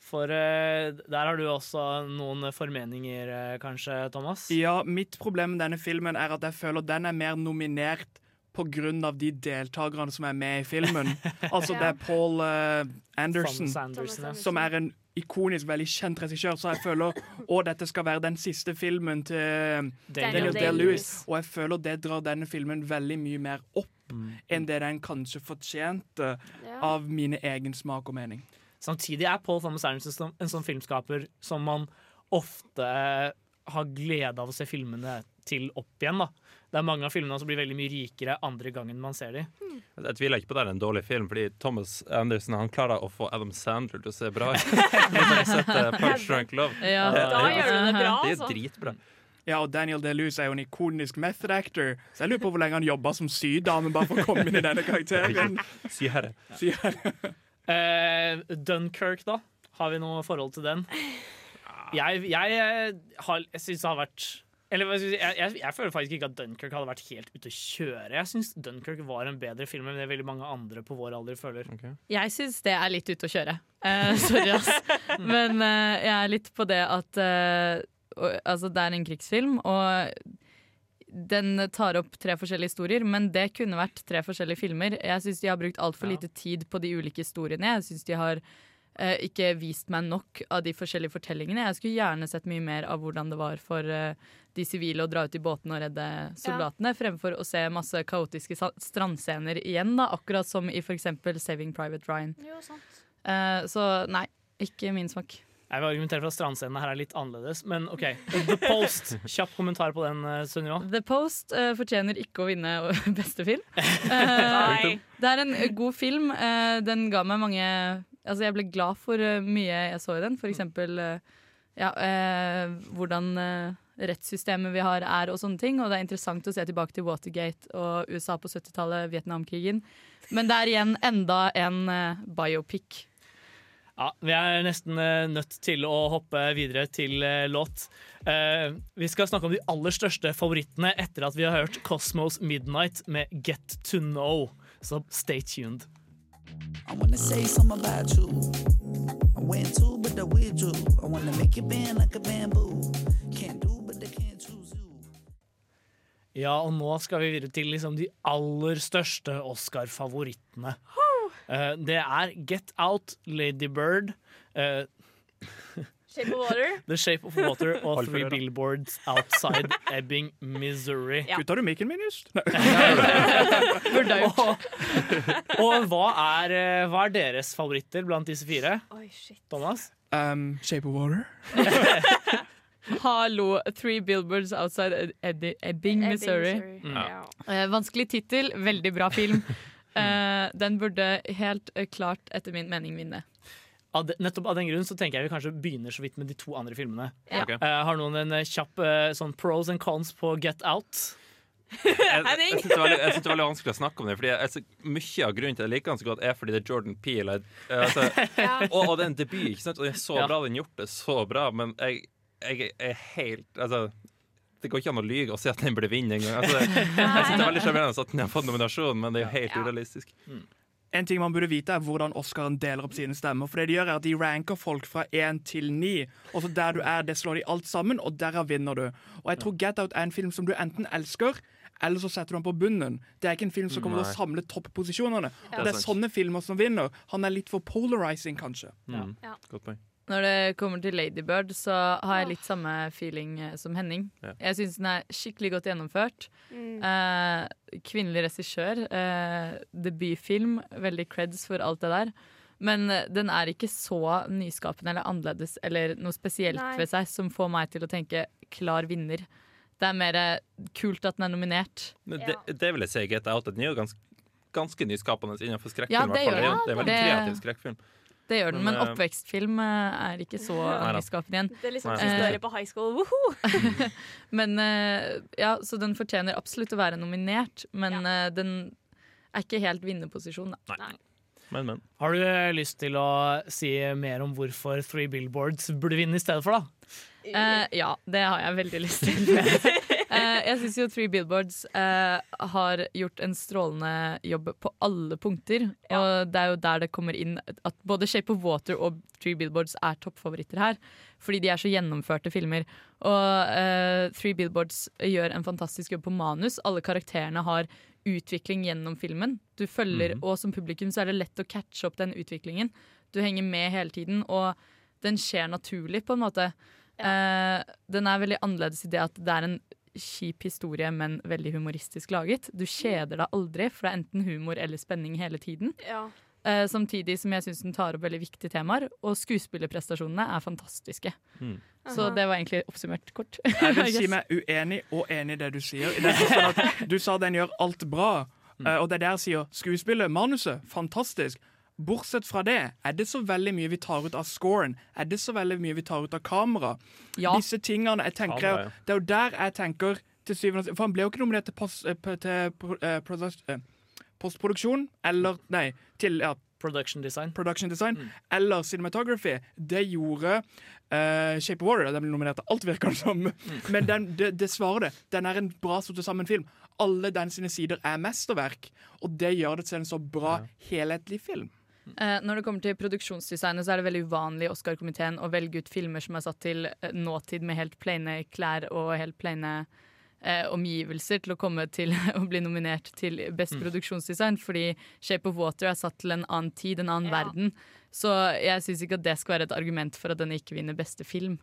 For uh, der har du også noen formeninger, uh, kanskje, Thomas? Ja, mitt problem med denne filmen er at jeg føler den er mer nominert av de deltakerne som er med i filmen. altså det er Paul uh, Anderson, Anderson, som er en ikonisk, veldig kjent regissør, så jeg føler å, dette skal være den siste filmen til Daniel Daniel Day-Lewis. Day-Lewis. Og jeg føler det drar denne filmen veldig mye mer opp Mm. enn det den kanskje fortjente Ja. av mine egen smak og mening. Samtidig er Paul Thomas Anderson en sånn filmskaper som man ofte har glede av å se filmene til opp igjen. da. Det er mange av filmene som blir veldig mye rikere andre gangen man ser dem. Jeg tviler ikke på at det er en dårlig film, fordi Thomas Anderson han klarer å få Adam Sandler til å se bra ut. Eh, Punch Drunk Love. Ja. Det- Da det- gjør du det bra, Det er altså. dritbra. Ja, og Daniel Day-Lewis er jo en ikonisk method actor, så jeg lurer på hvor lenge han jobba som sydame bare for å komme inn i denne karakteren. Syherre. Syherre. Uh, Dunkerque, da? Har vi noe forhold til den? Jeg, jeg, eh, har, jeg syns det har vært eller jeg, jeg, jeg, føler faktisk ikke at Dunkerque hadde vært helt ute å kjøre. Jeg syns Dunkerque var en bedre film enn det veldig mange andre på vår alder føler. Jeg syns det er litt ute å kjøre. Uh, sorry, ass. Men uh, jeg er litt på det at uh, og, Altså, det er en krigsfilm, og den tar opp tre forskjellige historier, men det kunne vært tre forskjellige filmer. Jeg syns de har brukt altfor Ja. lite tid på de ulike historiene. Jeg syns de har ikke vist meg nok av de forskjellige fortellingene. Jeg skulle gjerne sett mye mer av hvordan det var for eh, de sivile å dra ut i båten og redde soldatene, fremfor å se masse kaotiske strandscener igjen, da, akkurat som i f.eks. Saving Private Ryan. Jo, sant. Eh, så nei, ikke min smak. Jeg vil argumentere for at strandscenene her er litt annerledes, men OK. The Post. Kjapp kommentar på den, eh, Sunniva. The Post uh, fortjener ikke å vinne beste film. Uh, Nei. det er en god film. Uh, den ga meg mange Altså, jeg ble glad for eh, mye jeg så i den. For eksempel eh, ja, eh, hvordan eh, rettssystemet vi har er og sånne ting. Og det er interessant å se tilbake til Watergate og USA på 70-tallet, Vietnamkrigen. Men det er igjen enda en eh, biopic. Ja, Vi er nesten nødt til å hoppe videre til låt. Vi skal snakke om de aller største favorittene etter at vi har hørt Cosmos Midnight med Get To Know. Så stay tuned. I wanna say something about you. I went to, but I withdrew. I wanna make you bend like a bamboo. Can't do, but I can't choose you. Ja, og nå skal vi videre til liksom de aller største Oscar-favorittene. Uh, det er Get Out, Lady Bird, eh, Shape of Water. The Shape of Water og Three. Billboards Outside Ebbing, Missouri. Ja. Kutta du mikken min just? Burde ha gjort. Og, og hva, er, eh, hva er deres favoritter blant disse fire? Oi, shit. Thomas? Um, Shape of Water. Hallo, Three Billboards Outside Ed- Ed- Ebbing, Missouri. Mm. Ja. Uh, vanskelig tittel, veldig bra film. Uh, den burde helt klart, etter min mening, vinne. Av de, nettopp av den grunn så tenker jeg vi kanskje begynner så vidt med de to andre filmene. Ja. Okay. Uh, har noen en eh, kjapp uh, sånn pros and cons på Get Out? Jeg, jeg syns det, jeg synes det er veldig vanskelig å snakke om det. Fordi jeg, jeg, Mye av grunnen til at jeg liker den så godt, er fordi det er Jordan Peel. Altså, og, og det er en debut, ikke sant? og det er så Ja. bra den gjort det. Så bra, men jeg, jeg er helt Altså det går ikke an å lyge og si at den burde vinne engang. Altså, jeg synes det er veldig sjarmerende at den har fått nominasjon, men det er jo helt urealistisk. En ting man burde vite er hvordan Oscaren deler opp sine stemmer. For det De gjør er at de ranker folk fra 1 til 9. Og så der du er, det slår de alt sammen, og derav vinner du. Og jeg tror Get Out er en film som du enten elsker, eller så setter du den på bunnen. Det er ikke en film som kommer til å samle topposisjonene. Ja. Og Det er er sånne filmer som vinner. Han er litt for polarizing, kanskje. Mm. Ja. Godt poeng. Når det kommer til Ladybird, så har jeg litt samme feeling eh, som Henning. Ja. Jeg syns den er skikkelig godt gjennomført. Mm. Eh, kvinnelig regissør. Eh, debutfilm. Veldig creds for alt det der. Men eh, den er ikke så nyskapende eller annerledes eller noe spesielt Nei. ved seg som får meg til å tenke klar vinner. Det er mer eh, kult at den er nominert. Men det, det vil jeg si. Get Out den er jo ganske, ganske nyskapende innenfor skrekkfilm. Ja, i det gjør det, er en det veldig kreativ skrekkfilm. Det gjør den, men, Men, eh, oppvekstfilm eh, er ikke så nyskapende igjen. Det er liksom Nei. på high school. Woho! Men eh, ja, Så den fortjener absolutt å være nominert, men ja. den er ikke helt vinnerposisjon. Da. Men, men. Har du eh, lyst til å si mer om hvorfor Three Billboards burde vinne i stedet for, da? Uh, ja, det har jeg veldig lyst til. Eh, jeg syns jo Three Billboards eh, har gjort en strålende jobb på alle punkter. Og det er jo der det kommer inn at både Shape of Water og Three Billboards er toppfavoritter her. Fordi de er så gjennomførte filmer. Og eh, Three Billboards gjør en fantastisk jobb på manus. Alle karakterene har utvikling gjennom filmen. Du følger, mm. Og som publikum så er det lett å catche opp den utviklingen. Du henger med hele tiden, og den skjer naturlig, på en måte. Eh, den er veldig annerledes i det at det er en kjip historie, men veldig humoristisk laget. Du kjeder deg aldri, for det er enten humor eller spenning hele tiden. Ja. Uh, samtidig som jeg syns den tar opp veldig viktige temaer, og skuespillerprestasjonene er fantastiske. Mm. Så det var egentlig oppsummert kort. Jeg vil si meg uenig og enig i det du sier. Det at du sa den gjør alt bra, uh, og det er der jeg sier skuespillet, manuset, fantastisk. Bortsett fra det, er det så veldig mye vi tar ut av scoren? Er det så veldig mye vi tar ut av kamera? Ja. Disse tingene, jeg tenker, Kamera, ja. Det er jo der jeg tenker til syvende og sist For han ble jo ikke nominert til, post, eh, til pro- eh, eh, postproduksjon, eller Nei, til ja, Production design. production design eller cinematography. Det gjorde uh, Shape of Water. Den ble nominert til alt, virker det som. Men den, det, det svarer det. Den er en bra satt sammen film. Alle den sine sider er mesterverk, og det gjør det til en så bra, helhetlig film. Eh, når det kommer til produksjonsdesignet, så er det veldig uvanlig i Oscar-komiteen å velge ut filmer som er satt til eh, nåtid med helt plaine klær og helt plaine eh, omgivelser til å komme til å bli nominert til best Mm. produksjonsdesign, fordi Shape of Water er satt til en annen tid, en annen verden. Så jeg syns ikke at det skal være et argument for at den ikke vinner beste film.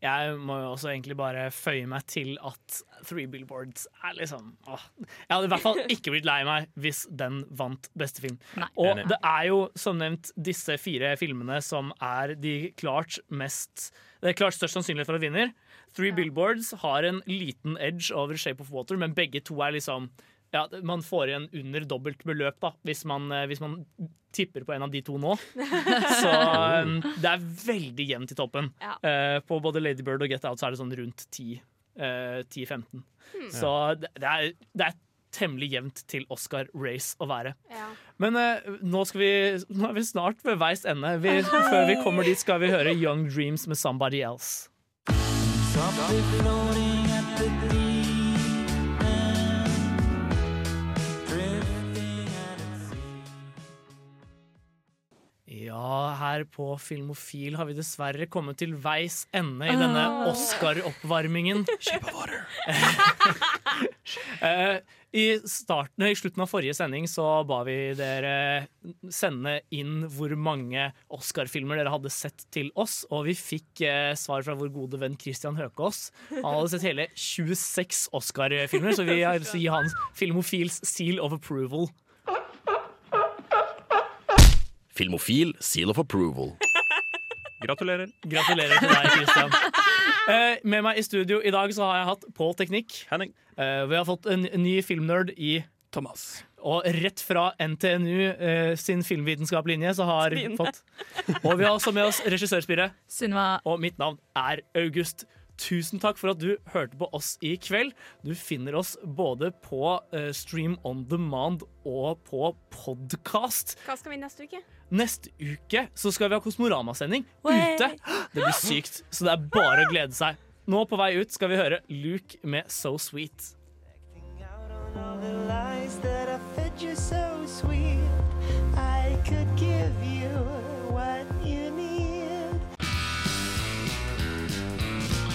Jeg må jo også egentlig bare føye meg til at Three Billboards er liksom åh. Jeg hadde i hvert fall ikke blitt lei meg hvis den vant beste film. Og det er jo som nevnt disse fire filmene som er de klart mest Det er klart størst sannsynlighet for å vinner. Three Billboards har en liten edge over Shape of Water, men begge to er liksom ja, Man får igjen under dobbelt beløp da, hvis man, eh, hvis man tipper på en av de to nå. Så um, det er veldig jevnt i toppen. Ja. Eh, på både Lady Bird og Get Out så er det sånn rundt 10, eh, 10-15. Hmm. Så det, det, er, det er temmelig jevnt til Oscar-race å være. Ja. Men eh, nå, skal vi, nå er vi snart ved veis ende. Vi, før vi kommer dit, skal vi høre Young Dreams med Somebody Else. Softly Ja, her på Filmofil har vi dessverre kommet til veis ende i denne Oscar-oppvarmingen. Eh, I, starten, I slutten av forrige sending så ba vi dere sende inn hvor mange Oscar-filmer dere hadde sett til oss, og vi fikk eh, svar fra vår gode venn Christian Høkås. Han hadde sett hele 26 Oscar-filmer, så vi har gi hans Filmofils seal of approval. Filmofil, seal of approval. Gratulerer. Gratulerer til deg, Christian. Eh, med meg i studio i dag så har jeg hatt Pål Teknikk. Henning. Eh, vi har fått en ny filmnerd i Thomas. Og rett fra NTNU eh, sin filmvitenskapelige linje så har vi fått Og vi har også med oss regissørspiret. Sunniva. Og mitt navn er August. Tusen takk for at du hørte på oss i kveld. Du finner oss både på eh, Stream on demand og på podkast. Hva skal vi neste uke? Neste uke så skal vi ha Kosmorama-sending ute. Det blir sykt, så det er bare å glede seg. Nå på vei ut skal vi høre Luke med So Sweet. so sweet. I could give you